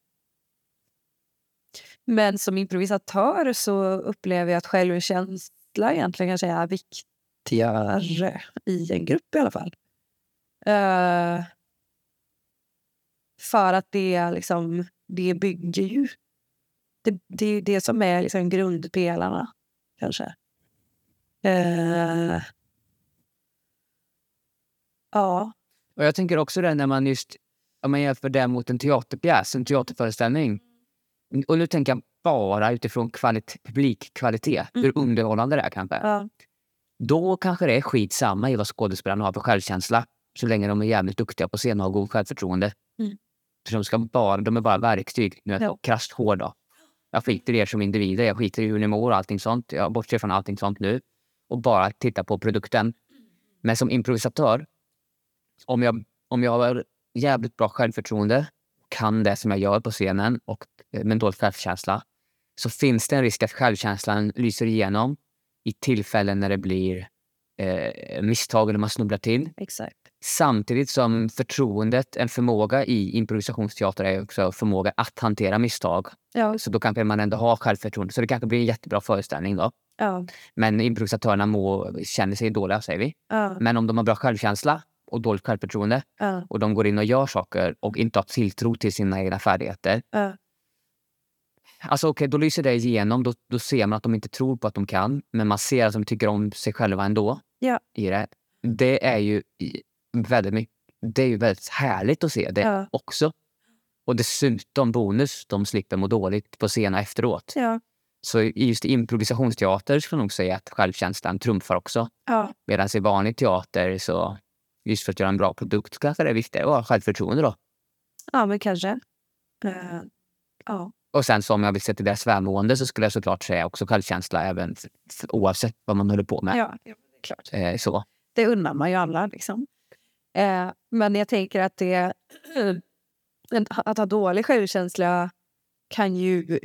men som improvisatör så upplever jag att självkänsla egentligen kanske är viktigare i en grupp i alla fall. Eh, för att det liksom, det bygger ju. Det, det är det som är liksom grundpelarna, kanske. Uh, ja. Och jag tänker också det när man just om man jämför det mot en teaterpjäs, en teaterföreställning. Och nu tänker jag bara utifrån kvalit- publikkvalitet, hur underhållande det är kanske. ja. Då kanske det är skitsamma i vad skådespelarna har för självkänsla. Så länge de är jävligt duktiga på scen och har god självförtroende. Mm. För de, ska bara, de är bara verktyg. Nu är jag Ja. krasst hård då. Jag skiter i er som individer, jag skiter i hur ni mår och allting sånt. Jag bortser från allting sånt nu. Och bara tittar på produkten. Men som improvisatör, om jag, om jag jävligt bra självförtroende, kan det som jag gör på scenen och eh, dålig självkänsla, så finns det en risk att självkänslan lyser igenom i tillfällen när det blir eh, misstag eller man snubblar till. Exakt. Samtidigt som förtroendet, en förmåga i improvisationsteater är också förmåga att hantera misstag. Ja. Så då kanske man ändå har självförtroende. Så det kanske blir en jättebra föreställning då. Ja. Men improvisatörerna må, känner sig dåliga, säger vi. Ja. Men om de har bra självkänsla och dåligt självförtroende Ja. och de går in och gör saker och inte har tilltro till sina egna färdigheter. Ja. Alltså okej, då lyser det igenom. Då, då ser man att de inte tror på att de kan. Men man ser att de tycker om sig själva ändå. Ja. I det. det är ju väldigt mycket, det är ju väldigt härligt att se det Ja. också. Och dessutom bonus, de slipper må dåligt på scenen efteråt. Ja. Så just i improvisationsteater skulle jag nog säga att självkänslan trumfar också. Ja. Medan i vanlig teater så, just för att göra en bra produkt, kanske det är viktigare att ha självförtroende då. ja, men kanske. Eh, ja. Och sen så om jag vill se till deras välmående så skulle jag såklart säga också självkänsla även oavsett vad man håller på med. Ja, klart. Eh, så. Det undrar man ju alla. Liksom. Eh, men jag tänker att det... Att ha dålig självkänsla kan ju,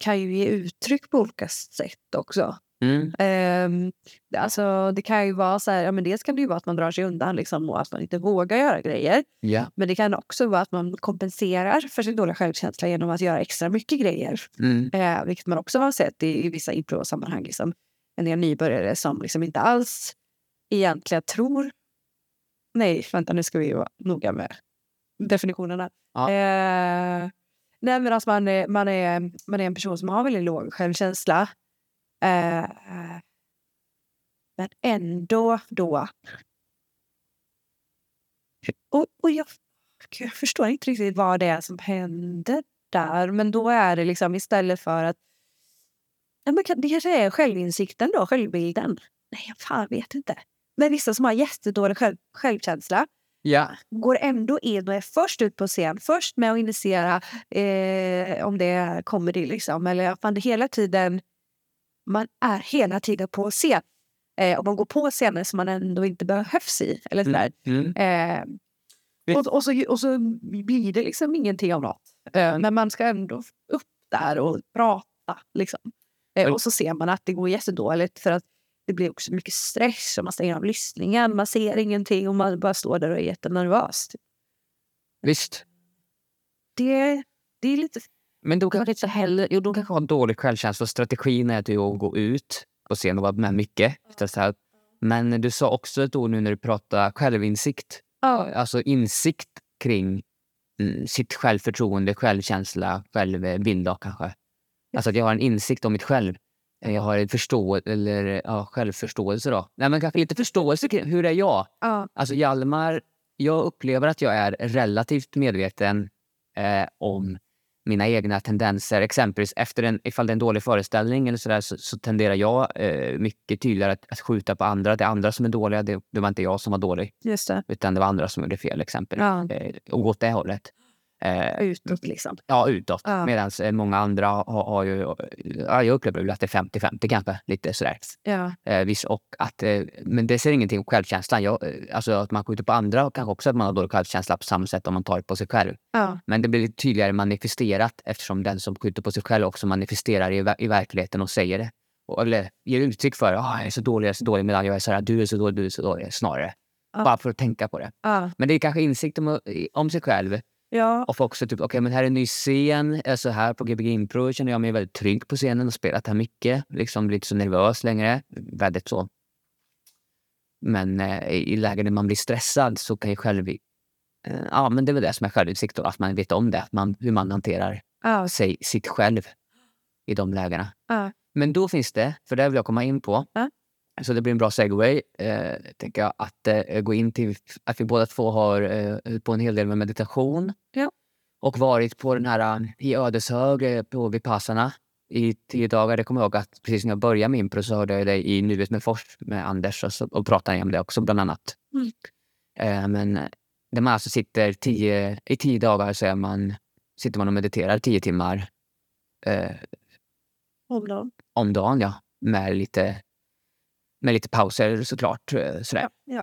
kan ju ge uttryck på olika sätt också. Mm. Ehm, alltså, det kan ju vara så här, ja, men dels kan det ju vara att man drar sig undan liksom, och att man inte vågar göra grejer. Ja. Men det kan också vara att man kompenserar för sin dåliga självkänsla genom att göra extra mycket grejer. Mm. Eh, vilket man också har sett i, i vissa improsammanhang. Liksom. En del nybörjare som liksom inte alls egentligen tror... Nej, vänta nu ska vi vara noga med definitionerna. Ja. Eh, nej, men alltså man, är, man, är, man är en person som har väldigt låg självkänsla. Eh, men ändå då... Och, och jag, jag förstår inte riktigt vad det är som händer där. Men då är det liksom istället för att... Men det kanske är självinsikten då, självbilden. Nej, jag fan vet inte. Men vissa som har jättedålig själv, självkänsla ja. går ändå in och är först ut på scen. Först med att initiera eh, om det är comedy liksom. Eller fan, det hela tiden... Man är hela tiden på scen. Eh, och man går på scener som man ändå inte behövs i. Eller sådär. Mm. Eh, och, och, så, och så blir det liksom ingenting av något. Eh, men man ska ändå upp där och prata. Liksom. Eh, och så ser man att det går jättedåligt för att det blir också mycket stress och man stänger av lyssningen. Man ser ingenting och man bara står där och är jättenervös. Typ. Visst. Det, det är lite... Men då kanske inte heller, jo, de kanske har dålig självkänsla och strategin är att gå ut på scen och vara med mycket. Här. Men du sa också ett ord nu när du pratade självinsikt. Ja. Alltså insikt kring mm, sitt självförtroende, självkänsla, självbild kanske. Alltså att jag har en insikt om mitt själv. Jag har en förstå eller, ja, självförståelse. då. Nej, men kanske lite förståelse kring hur är jag? Ja. Alltså Hjalmar, jag upplever att jag är relativt medveten eh, om mina egna tendenser. Exempelvis efter en, ifall det är en dålig föreställning eller så, där, så, så tenderar jag eh, mycket tydligare att, att skjuta på andra. Det är andra som är dåliga. Det, det var inte jag som var dålig, utan det var andra som gjorde fel. exempel. Ja. Eh, och åt det hållet. Eh, Utåt liksom. Ja, utåt. Ja. Medan många andra har, har ju... Ja, jag upplever att det är 50-50 kanske. Lite sådär. Ja. Eh, viss, och att, eh, men det ser ingenting om självkänslan. Jag, eh, alltså att man skjuter på andra och kanske också att man har dålig självkänsla på samma sätt om man tar på sig själv. Ja. Men det blir lite tydligare manifesterat eftersom den som skjuter på sig själv också manifesterar i, i verkligheten och säger det. Och, eller ger uttryck för ah, jag är så dålig, jag är så dålig, medan jag är så här, du är så dålig, du är så dålig, snarare. Ja. Bara för att tänka på det. Men det är kanske insikt om, om sig själv Ja. och också typ, okej men här är en ny scen, alltså här på Gbg Impro känner jag mig väldigt trygg på scenen och spelat här mycket. Liksom blir inte så nervös längre. Väldigt så. Men eh, i lägen där man blir stressad så kan ju själv... Eh, ja, men det är väl det som är självinsikt då, att man vet om det. Att man, hur man hanterar Ja. sig, sitt själv i de lägena. Ja. Men då finns det, för det vill jag komma in på. Så det blir en bra segway, eh, tänker jag, att eh, gå in till att vi båda två har eh, på en hel del med meditation. Ja. Och varit på den här eh, i Ödeshög eh, på Vipassana i tio dagar. Det kommer jag ihåg att precis när jag började med impro så hörde jag dig i Nuet med Fors med Anders och, så, och pratade om det också bland annat. Mm. Eh, men där man alltså sitter tio, i tio dagar så är man, sitter man och mediterar tio timmar eh, Om dagen. om dagen, ja. Med lite, med lite pauser såklart. eh, Sådär. Ja. Ja.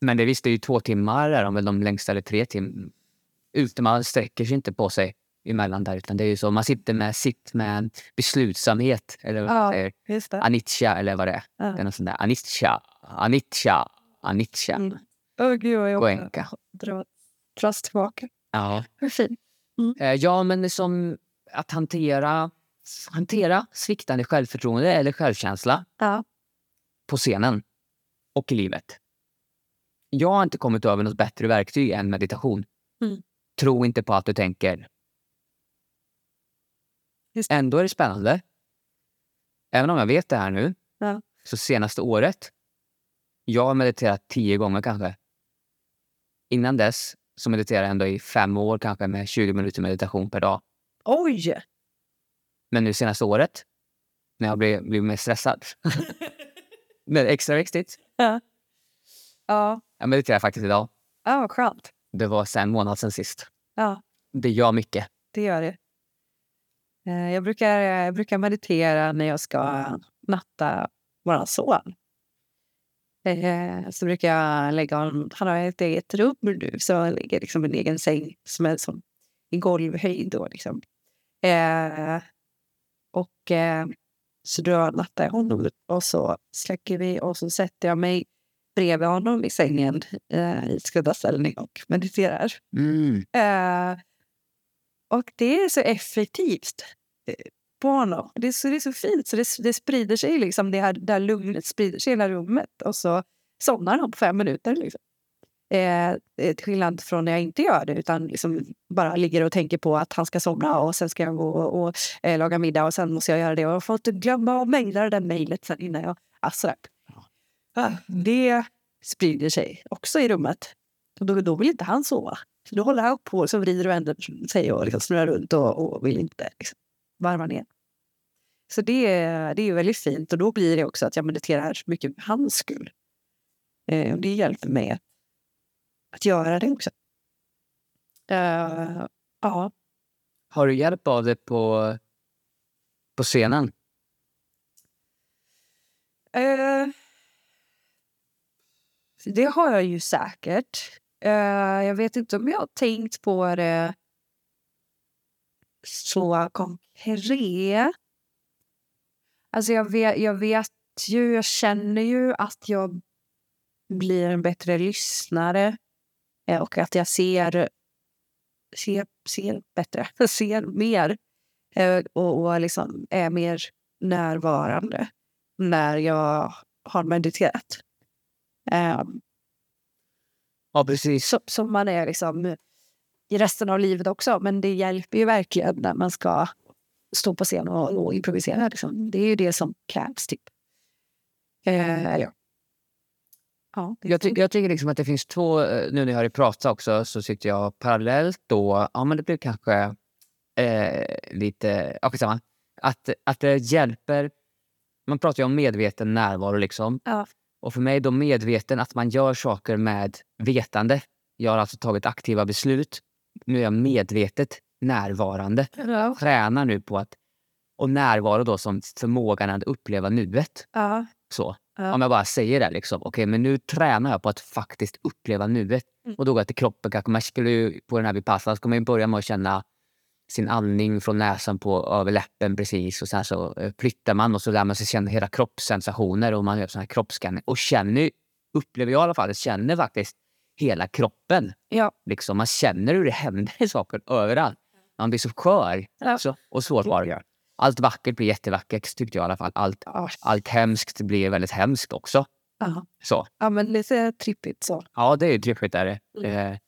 Men det visst, det är ju två timmar är de väl de längsta, eller tre timmar. Ute man sträcker sig inte på sig emellan där, utan det är ju så, man sitter med sitt med beslutsamhet, eller vad Ja. säger. Just det. Anicca, eller vad det är. Ja. Det är något sånt där. Anicca, anicca, anicca. Mm. Åh gud vad jag Goenka. drar dras tillbaka. Ja. Vad fint. Eh, Ja, men som att hantera, hantera sviktande självförtroende eller självkänsla Ja. På scenen och i livet. Jag har inte kommit över något bättre verktyg än meditation. Mm. Tro inte på att du tänker. Ändå är det spännande. Även om jag vet det här nu, Ja. så senaste året, jag har mediterat tio gånger kanske. Innan dess så mediterade jag ändå i fem år kanske med 20 minuter meditation per dag. Oj! Men nu senaste året, när jag blev, blev mer stressad, men extra viktigt, Ja. Ja. jag mediterar faktiskt idag. Ja, vad skönt. Det var sen en månad sen sist. Ja, Det gör mycket. det gör det. Eh, Jag brukar, jag brukar meditera när jag ska natta vår son. Eh, Så brukar jag lägga honom... Han har ett eget rum nu, så han ligger liksom en egen säng som är som i golvhöjd. Då, liksom. eh, och så då nattar jag honom och så släcker vi och så sätter jag mig bredvid honom i sängen eh, i skuddarställning och mediterar. Mm. Eh, och det är så effektivt eh, på honom. Det är så, det är så fint, så det, det sprider sig liksom, det här, det här lugnet sprider sig i hela rummet och så somnar han på fem minuter. Liksom. Eh, eh, till skillnad från när jag inte gör det utan liksom bara ligger och tänker på att han ska somna och sen ska jag gå och, och eh, laga middag och sen måste jag göra det. Och jag får inte glömma att mejla det där mejlet sen innan jag... Alltså, ah, det sprider sig också i rummet. Och då, då vill inte han sova. Så då håller han på och så vrider och vänder sig och liksom snurrar runt och, och vill inte liksom, varva ner. Så det, är- det är väldigt fint och då blir det också att jag mediterar mycket för hans skull. Eh, och det hjälper mig att, att göra det också. Eh, ja, Har du hjälp av det på, på scenen? Eh, det har jag ju säkert. Eh, jag vet inte om jag har tänkt på det så konkret. Alltså jag vet, jag vet ju, jag känner ju att jag blir en bättre lyssnare och att jag ser, ser, ser bättre, ser mer eh, och, och liksom är mer närvarande när jag har mediterat. Um, Ja, precis. som, man är liksom i resten av livet också. Men det hjälper ju verkligen när man ska stå på scen och, och improvisera. Liksom. Det är ju det som krävs. Typ. Eh, ja. Ja, Jag, ty jag tycker liksom att det finns två, eh, nu när jag har pratat också, så sitter jag parallellt då, ja men det blir kanske eh, lite, ja skitsamma. Att, att det hjälper, man pratar ju om medveten närvaro liksom. Ja. Och för mig då medveten att man gör saker med vetande. Jag har alltså tagit aktiva beslut. Nu är jag medvetet närvarande. Ja. Tränar nu på att, och närvaro då som förmågan att uppleva nuet. Ja. Så. Ja. Om jag bara säger det, liksom, okej men nu tränar jag på att faktiskt uppleva nuet. Mm. Och då går jag till kroppen. Kanske man skulle ju, på den här vipassana ska man ju börja med att känna sin andning från näsan på över läppen precis. Och sen så eh, flyttar man och så lär man sig känna hela kroppssensationer och man gör sån här kroppsscanning. Och känner, upplever jag i alla fall, känner faktiskt hela kroppen. Ja. Liksom, man känner hur det händer saker överallt. Man blir så skör Ja. så, och sårbar. Allt vackert blir jättevackert tyckte jag i alla fall. Allt, Ja. allt hemskt blir väldigt hemskt också. Ja. Så. ja, men lite trippigt så. Ja, det är ju trippigt. Är det. Mm. Eh,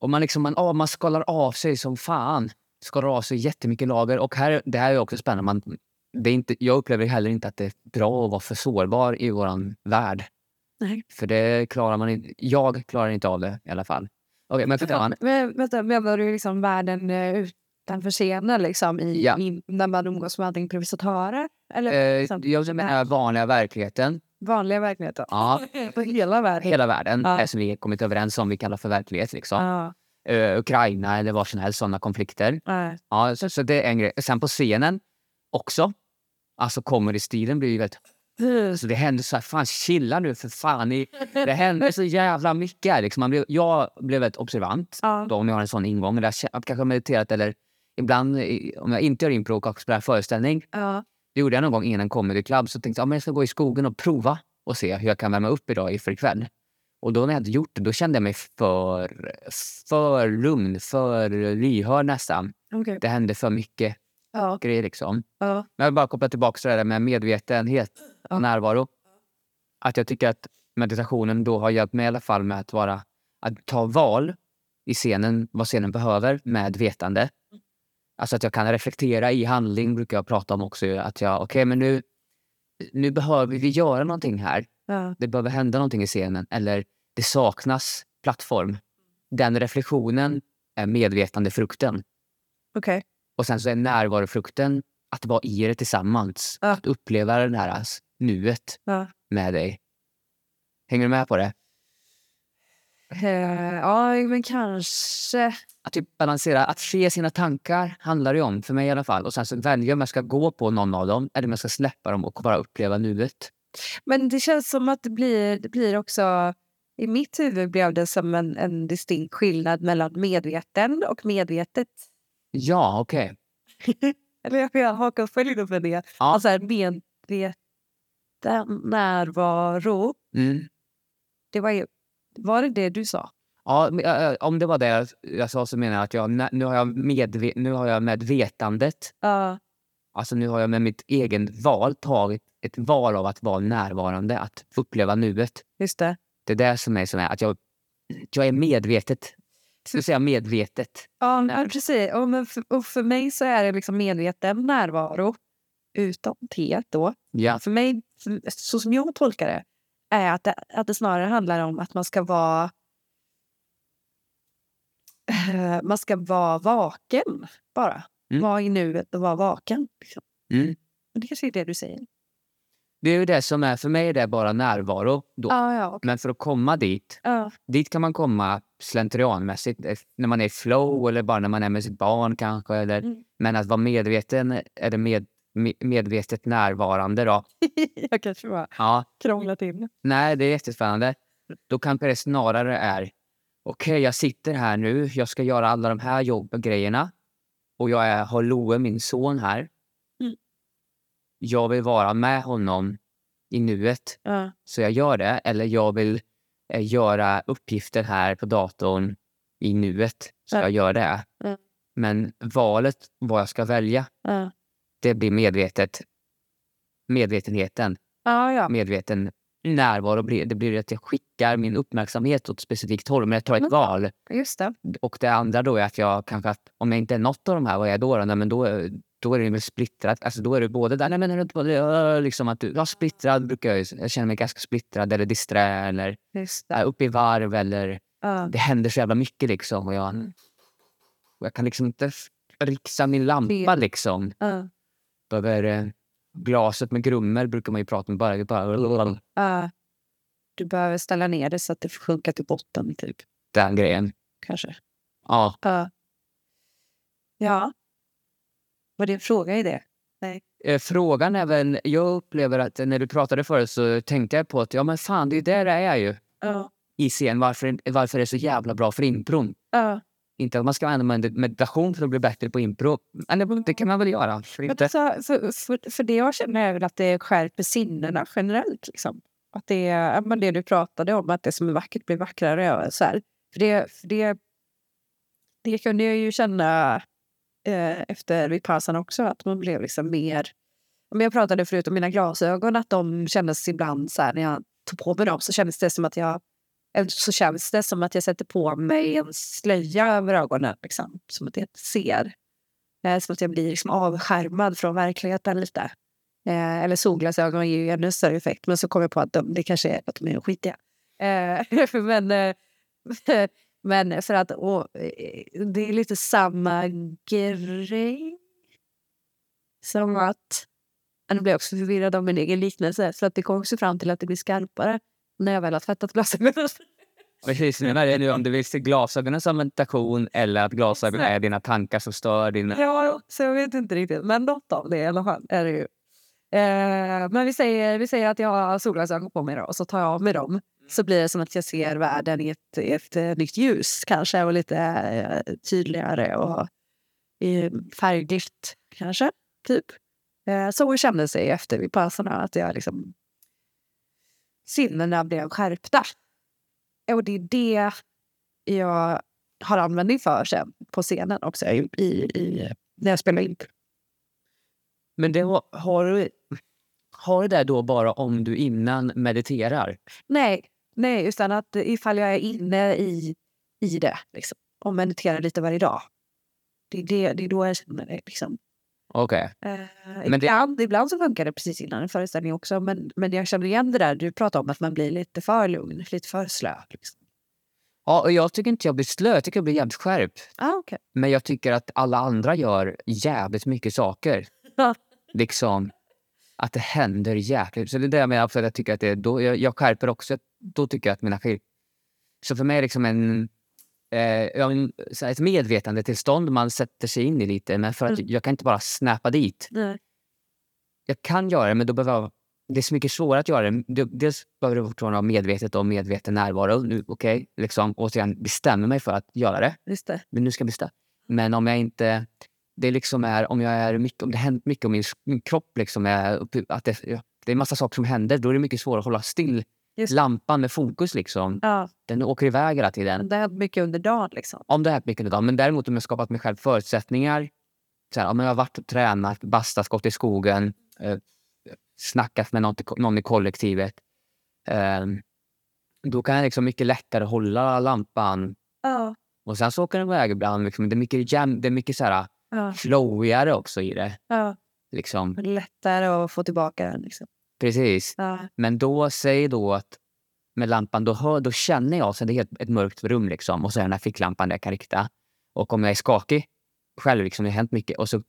och man, liksom, man, oh, man skalar av sig som fan. Skalar av sig jättemycket lager. Och här, det här är också spännande. Man, det är inte, jag upplever heller inte att det är bra att vara för sårbar i vår värld. Nej. För det klarar man inte. Jag klarar inte av det i alla fall. Okej, men man? Men, vänta, menar du liksom världen eh, utanför scenen liksom, i, Ja. i, när man umgås med andra improvisatörer? Eller Eh, liksom, jag menar vanliga verkligheten. vanliga verkligheten? Ja, På hela världen? hela världen Ja. är som vi kommit överens om vi kallar för verklighet. Liksom. Ja. Eh, Ukraina eller var som helst, sådana konflikter. Nej. Ja, så, så det är en grej. Sen på scenen också. Alltså comedy-stilen blir ju väldigt... Så det händer så här, fan chilla nu för fan. I, det händer så jävla mycket. Liksom. Man blev, jag blev väldigt observant Ja. då, om jag har en sån ingång. Där jag kanske har mediterat eller ibland i- om jag inte gör impro och spelar föreställning. Ja. Det gjorde jag någon gång innan comedy club. Så tänkte jag att jag ska gå i skogen och prova och se hur jag kan värma upp idag för ikväll. Och då när jag hade gjort det, då kände jag mig för, för lugn, för lyhörd nästan. Okej. Det hände för mycket Ja. grejer liksom. Ja. Men jag vill bara koppla tillbaka till det där med medvetenhet Ja. och närvaro. Att jag tycker att meditationen då har hjälpt mig i alla fall med att vara att ta val i scenen, vad scenen behöver med vetande. Alltså att jag kan reflektera i handling brukar jag prata om också. Att jag, okej men nu, nu behöver vi göra någonting här. Ja. Det behöver hända någonting i scenen. Eller det saknas plattform. Den reflektionen är medvetandefrukten. Okej. Och sen så är närvarofrukten att vara i det tillsammans. Ja. Att uppleva det här nuet Ja. med dig. Hänger du med på det? Eh, ja, men kanske. Att typ balansera, att se sina tankar handlar det om, för mig i alla fall. Och sen så välja om jag ska gå på någon av dem eller om jag ska släppa dem och bara uppleva nuet. Men det känns som att det blir, det blir också... I mitt huvud blev det som en, en distinkt skillnad mellan medveten och medvetet. Ja, okej. Eller jag kan haka upp på det. Ja. Alltså medveten närvaro. Mm. Det var, ju, var det det du sa? Ja, om det var det jag, sa så menar jag att jag, nu, har jag medve, nu har jag med vetandet, Ja. alltså nu har jag med mitt egen val tagit ett val av att vara närvarande, att uppleva nuet. just det. Det är det som är, som är att jag, jag är medvetet. Ska jag säga medvetet? Ja, men precis. Och, men för, och för mig så är det liksom medveten närvaro utan T då. Ja. För mig, så som jag tolkar det, är att det, att det snarare handlar om att man ska vara eh, man ska vara vaken bara. Mm. Vara i nuet och vara vaken. Liksom. Mm. Och Det kanske är det du säger. Det är ju det som är, för mig är det bara närvaro. Då. Ja, ja, okej. Men för att komma dit, ja. dit kan man komma slentrianmässigt. eh, När man är i flow eller bara när man är med sitt barn kanske. Eller, Mm. Men att vara medveten är det med, me- medvetet närvarande då. jag kanske bara Ja, krånglar till. nej, det är jättespännande. Då kanske det snarare är okej, jag sitter här nu, jag ska göra alla de här jobb grejerna och jag är, har Loe, min son, här. Mm. Jag vill vara med honom i nuet, Ja. så jag gör det. Eller jag vill eh, göra uppgifter här på datorn i nuet, så Ja. jag gör det. Ja. Men valet vad jag ska välja, Ja. Det blir medvetet. Medvetenheten, Ja, ja. medveten närvaro. blir- Det blir att jag skickar min uppmärksamhet åt ett specifikt håll, men jag tar ett Mm. val. Just det. Och det andra då är att jag kanske, att om jag inte är något av de här, vad är jag då? då? Nej, men då, då är det väl splittrat. Alltså då är det både där, nej men är både, liksom att du, ja, splittrad brukar jag ju- jag känner mig ganska splittrad eller disträ eller Just det. äh, upp i varv eller Ja. det händer så jävla mycket liksom och jag, Mm. och jag kan liksom inte rixa min lampa liksom. Över eh, glaset med grummel brukar man ju prata med bara, bara Ja. Du behöver ställa ner det så att det får sjunka till botten, typ. den grejen. Kanske. Ja, Ja. Ja. Var det en fråga i det? Eh, Frågan är väl, jag upplever att när du pratade förut så tänkte jag på att ja men fan det är där det är ju Ja. i scen varför, varför det är så jävla bra för impron. Ja. Inte att man ska använda med- meditation för att bli bättre på impro. Men det, kan man väl göra. För inte. alltså, för, för, för det jag känner är väl att det skärper sinnena generellt. Liksom. Att det men det du pratade om, att det som är vackert blir vackrare. Så här. För det, för det, det kunde jag ju känna eh, efter Vipassana också, att man blev liksom mer... Men jag pratade förut om mina glasögon, att de kändes ibland så här, när jag tog på mig dem så kändes det som att jag så känns det som att jag sätter på mig en slöja över ögonen. Liksom, som att jag inte ser. Eh, som att jag blir liksom avskärmad från verkligheten lite. Eh, eller solglasögon ger ju ännu större effekt. Men så kom jag på att de, det kanske är att de är skitiga. Eh, men, eh, men för att och, eh, det är lite samma grej. Som att... Nu blir jag också förvirrad av min egen liknelse. Så att det kom också fram till att det blir skarpare när jag väl har tvättat glasögonen. Precis, nu är det nu om du vill se glasögonen som meditation eller att glasögonen är dina tankar som stör din... Ja, så jag vet inte riktigt. Men något av det i alla fall är det ju. Eh, men vi säger, vi säger att jag har solglasögon på mig då, och så tar jag av mig dem. Så blir det som att jag ser världen i ett, i ett eh, nytt ljus kanske och lite eh, tydligare och i färgglatt kanske. Typ. Eh, så kändes det efter Vipassana att jag liksom sinnena blev skärpta. Och det är det jag har användning för sen på scenen också i, i, när jag spelar in. Men det har, har, du, har du det då bara om du innan mediterar? Nej, nej, utan att ifall jag är inne i, i det liksom, och mediterar lite varje dag. Det är, det, det är då jag känner det. Liksom. Okej. Eh, Men det- ibland, ibland så funkar det precis innan en föreställning också. Men, men jag känner igen det där du pratar om, att man blir lite för lugn, lite för slö. Liksom. Ja, och jag tycker inte jag blir slö, jag tycker jag blir jävligt skärpt. Ah, okay. Men jag tycker att alla andra gör jävligt mycket saker. Liksom att det händer jäkligt. Så det är det jag menar, att jag tycker att det då, jag, jag skärper också. Då tycker jag att mina skil... Så för mig är liksom en, eh, en, så ett medvetandetillstånd man sätter sig in i lite. Men för att Mm. jag kan inte bara snappa dit. Nej. Jag kan göra det, men då behöver jag, det är så mycket svårare att göra det. Det- Dels behöver det fortfarande vara medvetet och medveten närvaro. Nu, okej, liksom, återigen, bestämmer mig för att göra det. Det. Men nu ska jag bestämma. Men om jag inte... Det liksom är, om, jag är mycket, om det händer mycket om min, min kropp, liksom är, att det, det är massa saker som händer, då är det mycket svårare att hålla still. Just. Lampan med fokus, liksom, Ja, den åker iväg hela tiden. det har hänt mycket under dagen. Liksom. Om det har hänt mycket idag. Men däremot om jag skapat mig själv förutsättningar. Så här, om jag har varit och tränat, bastat, gått i skogen, eh, snackat med någon, någon i kollektivet. Eh, då kan jag liksom mycket lättare hålla lampan. Ja. Och sen så åker den iväg ibland. Liksom. Det är mycket, jäm, det är mycket så här, Ja. flowigare också i det. Liksom. Lättare att få tillbaka den. Liksom. Precis. Ja. Men då, säg då att med lampan, då, hör, då känner jag så det är ett, ett mörkt rum liksom. Och så är den här ficklampan där jag kan rikta. Och om jag är skakig själv, liksom, det har hänt mycket. Och så,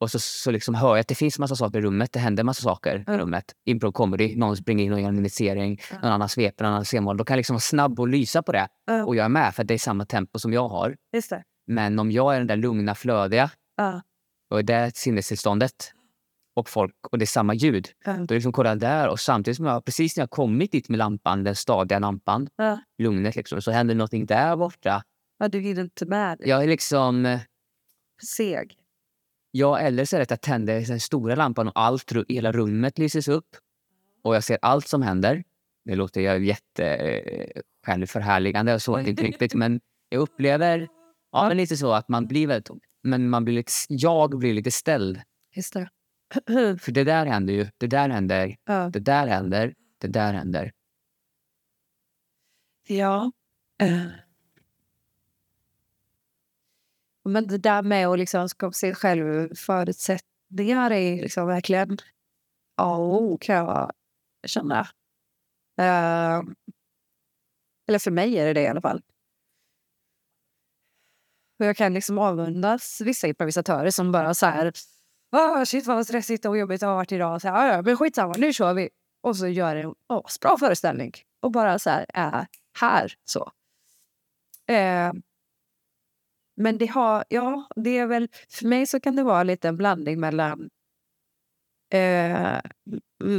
och så, så liksom hör jag att det finns massa saker i rummet. Det händer massa saker i rummet. Improv comedy, någon springer in och gör en initiering. Ja. Någon annan sveper, någon annan scemål. Då kan jag liksom vara snabb och lysa på det. Ja. Och jag är med för det är samma tempo som jag har. Men om jag är den där lugna, flödiga Ja. och det sinnestillståndet och folk och det är samma ljud. Ja. Då liksom kollar jag där och samtidigt som jag precis när jag kommit dit med lampan, den stadiga lampan, Ja. lugnet liksom, så händer någonting där borta. Ja, du hinner inte med. det. Jag är liksom... eh, Seg. Ja, eller så är det att jag tänder den stora lampan och allt, hela rummet lyses upp. Och jag ser allt som händer. Det låter ju jätte eh, självförhärligande och så, inte riktigt. Men jag upplever ja, men lite så att man blir väldigt... Men man blir lite, jag blir lite ställd. Just det. För det där händer ju. Det där händer. ja. Det där händer. Det där händer. ja. Men det där med att liksom skapa sig själv förutsättningar är liksom verkligen A och O kan jag känna. Eh, eller för mig är det det i alla fall. Och jag kan liksom avundas vissa improvisatörer som bara så här... Oh, shit vad stressigt och jobbigt det har varit idag. Så här, ah, "Ja, men skitsamma, nu kör vi. Och så gör en bra föreställning. Och bara så här är här. så. Eh, men det har, ja, det är väl, för mig så kan det vara lite en blandning mellan eh,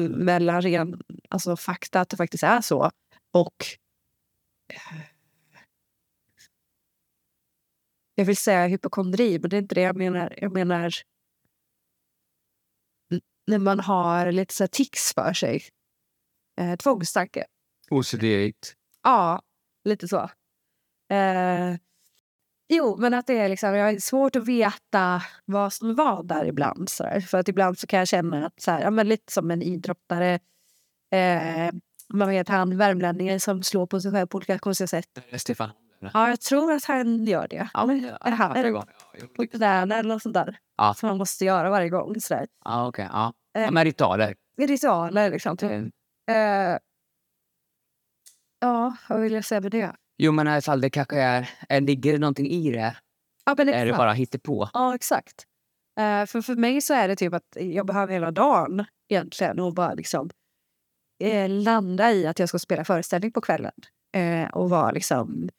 mellan ren alltså fakta, att det faktiskt är så, och eh, jag vill säga hypokondri, men det är inte det jag menar. Jag menar när man har lite så tics för sig. Eh, tvångstanke. ocd Ja, lite så. Eh, jo, men att det är liksom, jag har svårt att veta vad som var där ibland. Så där. För att ibland så kan jag känna att, så här, ja, men lite som en idrottare. Eh, man vet han värmlänningen som slår på sig själv på olika konstiga sätt. Stefan. Ja, jag tror att han gör det. Ja, men, Är han? Är det på knäna eller något sånt där? Ja. Som man måste göra varje gång. Så där. Ja, okej. ja. Eh. ja, ritualer. Ritualer liksom. Typ. Mm. Eh, ja, vad vill jag säga med det? Jo, men i alla fall, det kanske är... är ligger det någonting i det? Ja, men Är det exakt. bara hittepå? Ja, exakt. Eh, för för mig så är det typ att jag behöver hela dagen egentligen och bara liksom eh, landa i att jag ska spela föreställning på kvällen. Eh, och vara liksom...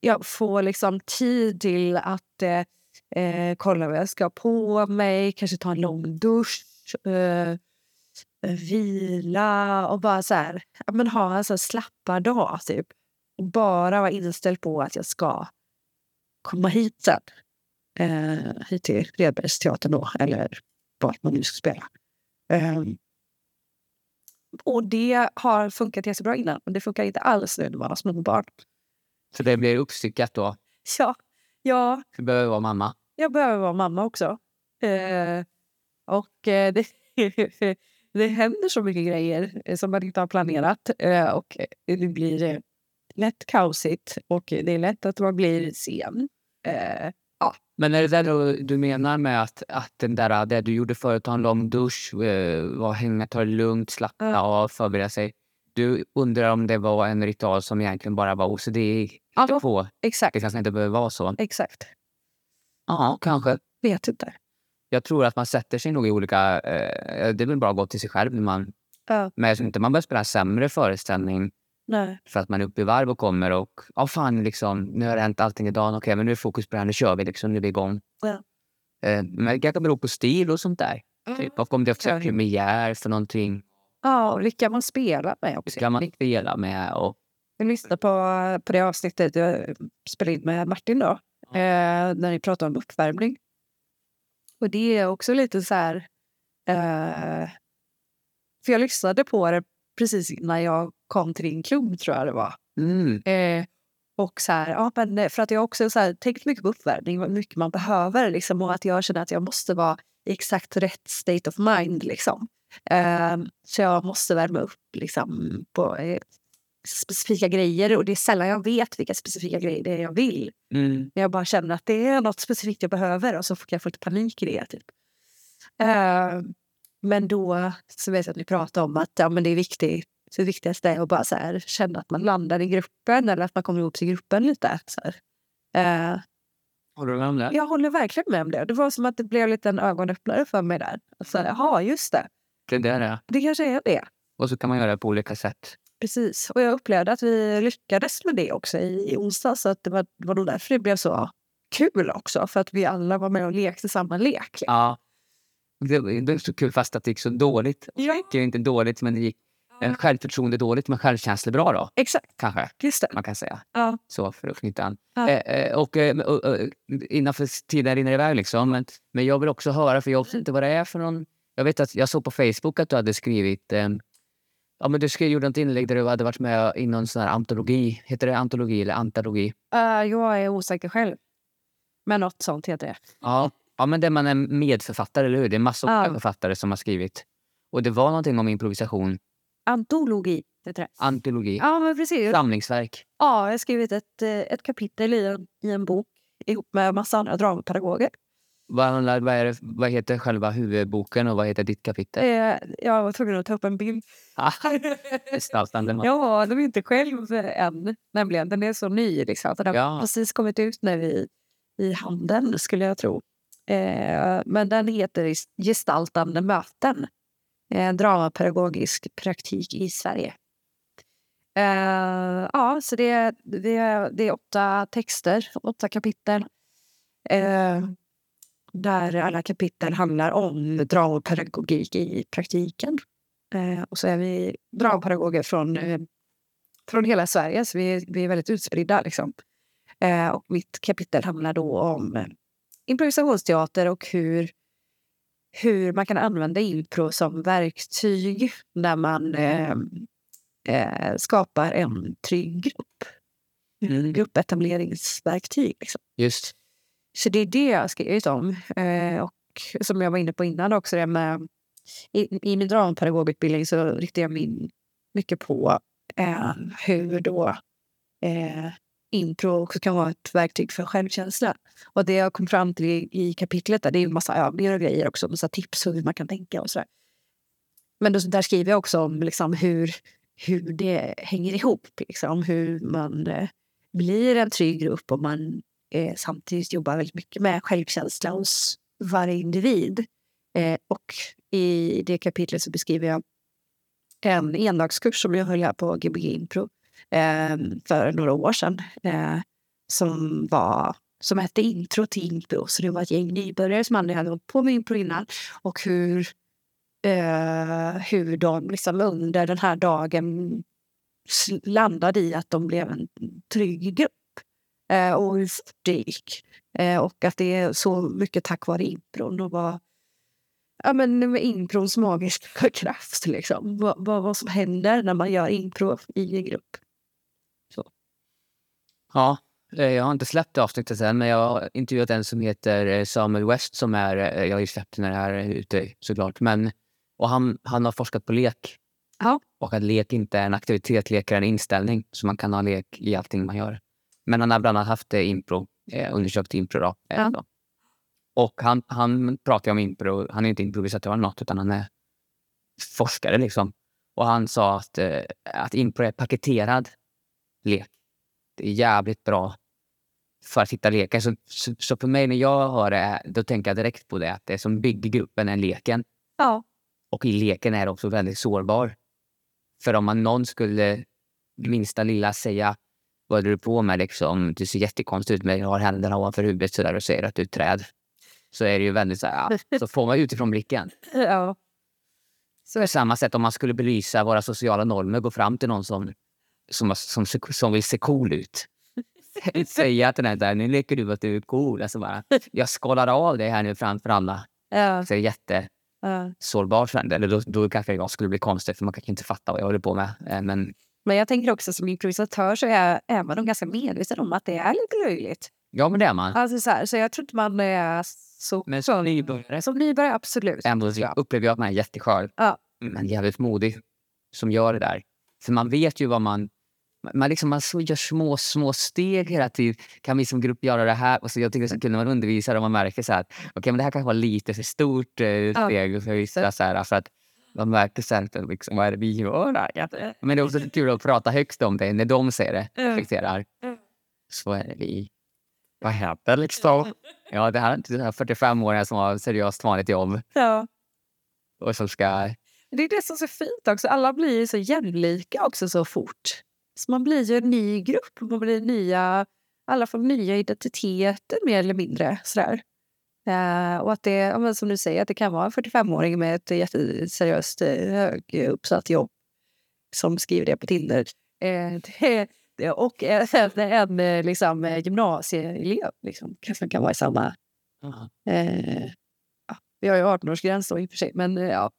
Jag får liksom tid till att eh, eh, kolla vad jag ska ha på mig, kanske ta en lång dusch, eh, vila och bara så här, men ha en så här slappad dag typ. Och bara vara inställd på att jag ska komma hit sen eh, hit till Redbergsteatern då, eller vart man nu ska spela. Ehm, och det har funkat jättebra innan, men det funkar inte alls nu när man har små barn. Så det blir uppstyckat då? Ja, ja Du behöver vara mamma? jag behöver vara mamma också. Eh, och eh, det, det händer så mycket grejer eh, som man inte har planerat. Eh, och det blir lätt kaosigt och det är lätt att man blir sen. Eh, Men är det där då du menar med att, att den där, det du gjorde förut, ta en lång dusch, vara hänga, ta det lugnt, slappna Ja. av, förbereda sig. Du undrar om det var en ritual som egentligen bara var OCD Ja. på. exakt, Det kanske inte behöver vara så. exakt. Ja, kanske. Vet inte. Jag tror att man sätter sig nog i olika... Eh, det är väl bra att gå till sig själv. När man, Ja. men jag tror inte man börjar spela en sämre föreställning Nej. för att man är uppe i varv och kommer och ja fan liksom, nu har det hänt allting idag. Okej, men nu är fokus på det här, nu kör vi liksom, nu är vi igång. Ja. Eh, men det kanske beror på stil och sånt där. Typ. Och om det också är premiär för någonting. Ja, och vilka man spelar med också. kan man spela med. Och, Jag lyssnade på, på det avsnittet jag spelade in med Martin då. Eh, när ni pratade om uppvärmning. Och det är också lite så här... Eh, för jag lyssnade på det precis innan jag kom till din klubb, tror jag det var. mm, Eh, och så här, ja, men eh, för att jag också så här, tänkt mycket på uppvärmning, vad mycket man behöver. Liksom, och att jag känner att jag måste vara i exakt rätt state of mind. Liksom. Eh, så jag måste värma upp liksom, på eh, specifika grejer. Och det är sällan jag vet vilka specifika grejer det är jag vill. mm, Men jag bara känner att det är något specifikt jag behöver och så får jag få lite panik i det. Typ. Eh, men då så vet jag att ni pratar om att ja, men det är viktigt. Det viktigaste är att bara så här, känna att man landar i gruppen eller att man kommer ihop till gruppen lite. Så här. Eh, Håller du med om det? jag håller verkligen med om det. Det var som att det blev lite en ögonöppnare för mig där. Så här, Jaha, just det. Det är det. Det kanske är det. Och så kan man göra det på olika sätt. Precis. Och jag upplevde att vi lyckades med det också i, i onsdag. Så att det var, var nog därför det blev så kul också. För att vi alla var med och lekte samma lek. liksom. Ja. Det, det är så kul fast att det gick så dåligt. Ja. Det gick inte dåligt, men det gick eh, självförtroende dåligt, men självkänsla bra då. Exakt, Kanske just det. man kan säga. Ja. Så för att knyta an. Ja. Eh, eh, och, eh, och, och, innanför tiden rinner iväg liksom. Men, men jag vill också höra, för jag vet inte vad det är för någon... Jag vet att jag såg på Facebook att du hade skrivit... Eh, ja, men du skrev, gjorde ett inlägg där du hade varit med i någon sån här antologi. Heter det antologi eller antologi? Eh, jag är osäker själv. Men något sånt heter det. Ja, ja men där man är medförfattare, eller hur? Det är massor av Ja. författare som har skrivit. Och det var någonting om improvisation, Antologi heter det. antologi, Ja, men precis. samlingsverk. Ja, jag har skrivit ett, eh, ett kapitel i en, i en bok ihop med massa andra dramapedagoger. Vad, handlar, vad, det, vad heter själva huvudboken och vad heter ditt kapitel? Eh, Jag var tvungen att ta upp en bild. Ah, gestaltande. Jag har den inte själv än, nämligen. Den är så ny. Liksom. Den har Ja. precis kommit ut nu i, i handeln, skulle jag tro. Eh, men den heter Gestaltande möten. Eh, dramapedagogisk praktik i Sverige. Eh, ja, så det, det, det är åtta texter, åtta kapitel. Eh, där alla kapitel handlar om dramapedagogik i praktiken. Eh, och så är vi dramapedagoger från, eh, från hela Sverige, så vi, vi är väldigt utspridda. Liksom. Eh, och mitt kapitel handlar då om eh, improvisationsteater och hur, hur man kan använda impro som verktyg när man eh, eh, skapar en trygg grupp. Mm. Gruppetableringsverktyg. Liksom. Just. Så det är det jag har skrivit om. Eh, och som jag var inne på innan också, det med, i, i min dramapedagogutbildning så riktar jag min mycket på eh, hur då eh, impro också kan vara ett verktyg för självkänsla. Och det jag kom fram till i, i kapitlet där, det är en massa övningar och grejer också, massa tips hur man kan tänka och sådär. Men då, där skriver jag också om liksom hur, hur det hänger ihop, liksom, hur man eh, blir en trygg grupp och man eh, samtidigt jobbar väldigt mycket med självkänsla hos varje individ. Eh, och i det kapitlet så beskriver jag en endagskurs som jag höll här på Gbg Impro eh, för några år sedan. Eh, som, var, som hette Intro till impro. Så det var ett gäng nybörjare som aldrig hade hållit på med impro innan. Och hur, eh, hur de liksom under den här dagen landade i att de blev en trygg grupp. Eh, och hur fort det gick. Eh, och att det är så mycket tack vare impron och vad, ja, men med improns magiska kraft. Liksom. Vad, vad, vad som händer när man gör impro i en grupp. Ja, eh, jag har inte släppt det avsnittet än, men jag har intervjuat en som heter eh, Samuel West som är, eh, jag har ju släppt när det här är ute såklart, men och han, han har forskat på lek. Ja. Och att lek inte är en aktivitet, lek är en inställning. Så man kan ha lek i allting man gör. Men han har bland annat haft eh, impro, eh, undersökt impro. Då, eh, Ja. då. Och han, han pratar om impro, han är inte improvisatör eller något, utan han är forskare liksom. Och han sa att, eh, att impro är paketerad lek. Det är jävligt bra för att hitta lekar. Så, så, så för mig när jag hör det, då tänker jag direkt på det. Att det som bygger gruppen är leken. Ja. Och i leken är det också väldigt sårbar. För om man någon skulle minsta lilla säga vad är du på med liksom, du ser jättekonstigt ut men jag har händerna ovanför huvudet sådär och säger att du är ett träd. Så är det ju väldigt så här, ja, så får man utifrån blicken. ja. Så på samma sätt om man skulle belysa våra sociala normer, gå fram till någon som, som, som, som vill se cool ut. Säga till den där, nu leker du att du är cool. Alltså bara, jag skalar av dig här nu framför alla. Ja. Så det är jättesårbar ja. för den. Eller då, då kanske jag skulle bli konstig för man kanske inte fatta vad jag håller på med. Eh, Men Men jag tänker också som improvisatör så är, är man nog ganska medveten om att det är lite löjligt. ja, men det är man. Alltså så, här, så jag tror inte man är så... Men som nybörjare Som nybörjare, absolut. ändå så upplever jag att man är jätteskör. Ja. Men jävligt modig som gör det där. För man vet ju vad man... Man, liksom, man så gör små, små steg hela tiden. Kan vi som grupp göra det här? Och så jag tycker det är så kul när man undervisar och man märker så här, att okej, men det här kanske var lite för stort eh, steg för vissa. Så här, för att man märker att, liksom, vad är det vi gör här? Men det är också kul att prata högt om det när de säger det. Mm. Reflekterar. Mm. Så är det vi. Vad händer liksom? Ja, det här är inte den här 45-åringen som har seriöst vanligt jobb Ja. och som ska... Det är det som är så fint också. Alla blir så jämlika också så fort. Så man blir ju en ny grupp. Man blir nya, alla får nya identiteter mer eller mindre. Sådär. Eh, och att det, ja, men som du säger, att det kan vara en 45-åring med ett jätteseriöst eh, höguppsatt jobb som skriver det på Tinder. Eh, det, det, och en, en eh, liksom, eh, gymnasieelev liksom, kanske kan vara i samma... Eh, ja, vi har ju 18-årsgräns då i och för sig, men eh, ja.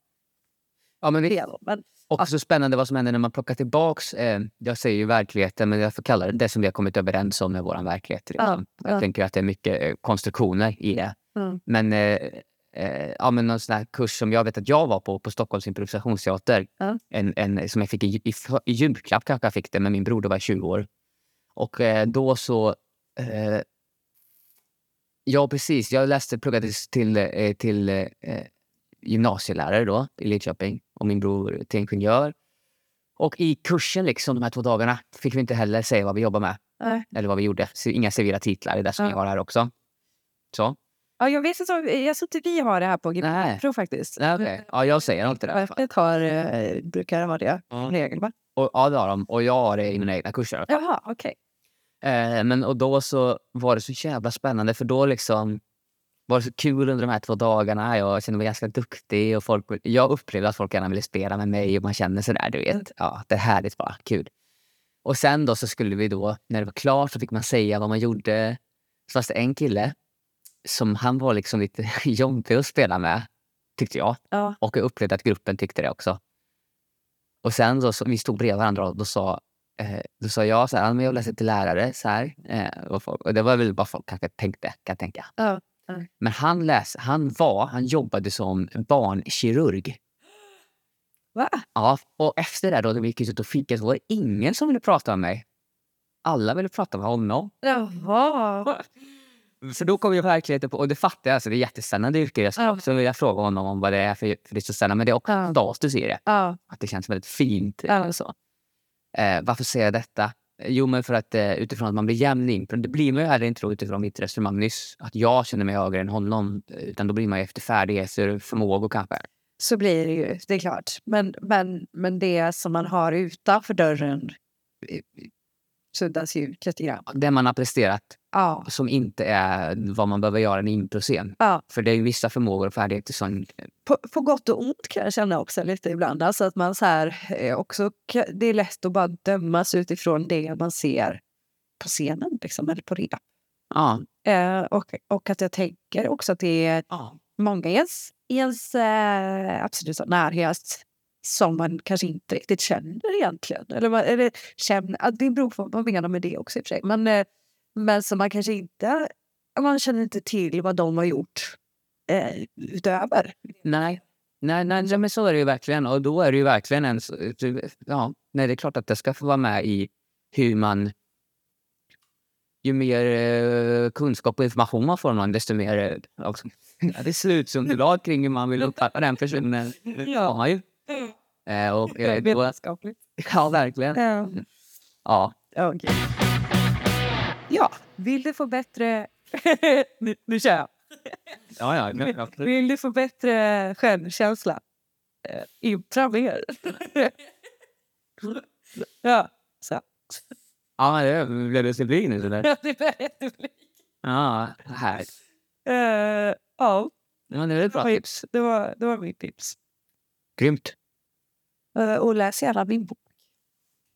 Ja, men vi, men, också spännande vad som händer när man plockar tillbaks, eh, jag säger ju verkligheten, men jag får kalla det det som vi har kommit överens om med vår verklighet. Liksom. Ja, Jag ja. tänker att det är mycket eh, konstruktioner i det. Mm. Men, eh, eh, ja, men någon sån här kurs som jag vet att jag var på, på Stockholms improvisationsteater. Ja. En, en, som jag fick i, i, i julklapp kanske jag fick det, men min bror då var 20 år. Och eh, då så... Eh, ja, precis. Jag läste, pluggade till, eh, till eh, gymnasielärare då i Lidköping och min bror till ingenjör. Och i kursen liksom de här två dagarna fick vi inte heller säga vad vi jobbar med. Nej. Eller vad vi gjorde. Inga civila titlar, det är det som Ja. jag har här också. Så. Ja, jag vet inte, om- jag tror inte vi har det här på Nej. GP faktiskt. Nej, okej. Ja, jag säger alltid det. Öppet har, eh, brukar ha det Ja. som regel, va? Och, ja, det har de. Och jag har det i mina egna kurser. Jaha, okej. Eh, men och då så var det så jävla spännande för då liksom var det så kul under de här två dagarna. Jag kände mig ganska duktig och folk, jag upplevde att folk gärna ville spela med mig och man känner sådär, du vet. Ja, det är härligt bara. Kul. Och sen då så skulle vi då, när det var klart så fick man säga vad man gjorde. Så fanns det en kille som han var liksom lite jobbig att spela med, tyckte jag. Ja. Och jag upplevde att gruppen tyckte det också. Och sen då, så, vi stod bredvid varandra och då sa, eh, då sa jag så här, "Ja, men jag läser till lärare. Så här, eh, och, folk, och det var väl vad folk kanske tänkte, kan jag tänka. Ja. Men han, läs, han, var, han jobbade som barnkirurg. Va? Ja, och efter det då, då vi gick ut och fikade så var det ingen som ville prata med mig. Alla ville prata med honom. Jaha. Så då kom jag verkligheten på, och det fattar jag, alltså, det är jättespännande yrke. Jag Ja. så vill jag fråga honom om vad det är för, för det är så spännande. Men det är också Ja. status i det. Ja. Att det känns väldigt fint. Ja. Så. Eh, varför säger jag detta? Jo, men för att eh, utifrån att man blir jämn i impro. Det blir man ju heller inte då utifrån mitt resonemang nyss. Att jag känner mig högre än honom. Utan då blir man ju efter färdigheter, förmågor kanske. Så blir det ju, det är klart. Men, men, men det som man har utanför dörren eh, suddas ju ut lite grann. Det man har presterat Ja. som inte är vad man behöver göra i en improscen. ja. För det är ju vissa förmågor och färdigheter som... På, på gott och ont kan jag känna också lite ibland. Alltså att man så här, eh, också, det är lätt att bara dömas utifrån det man ser på scenen liksom, eller på rep. Ja. Eh, och, och att jag tänker också att det är ja. många i ens, i ens eh, absoluta närhet som man kanske inte riktigt känner egentligen. Eller, man, eller känner, det beror på vad man menar med det också i och för sig. Men, eh, men som man kanske inte, man känner inte till vad de har gjort eh, utöver. Nej. Nej, nej, nej, men så är det ju verkligen. Och då är det ju verkligen en... Ja, nej, det är klart att det ska få vara med i hur man... Ju mer eh, kunskap och information man får, man, desto mer eh, också, beslutsunderlag kring hur man vill uppfatta den personen. har man ju. Eh, och, eh, då, ja, verkligen. Ja. Ja. Okej. Ja, vill du få bättre... nu, nu kör jag. Ja, ja, Vill du få bättre självkänsla? Eh, Impra mer. ja, så. ja, det blev disciplin nu. sådär. Ja, det började bli. Ja, här. Eh, ja, Ja, det är ett bra tips. det var, det var mitt tips. Grymt. Eh, och läs gärna min bok.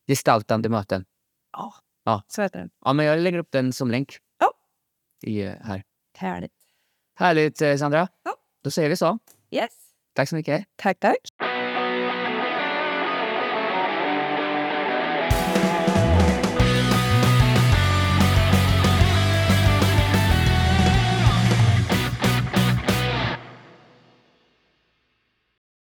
Gestaltande möten. Ja, Ja. så heter den. Ja, men jag lägger upp den som länk. Ja. I, eh, här. Härligt. Härligt, eh, Sandra. Ja. Då säger vi så. Yes. Tack så mycket. Tack, tack.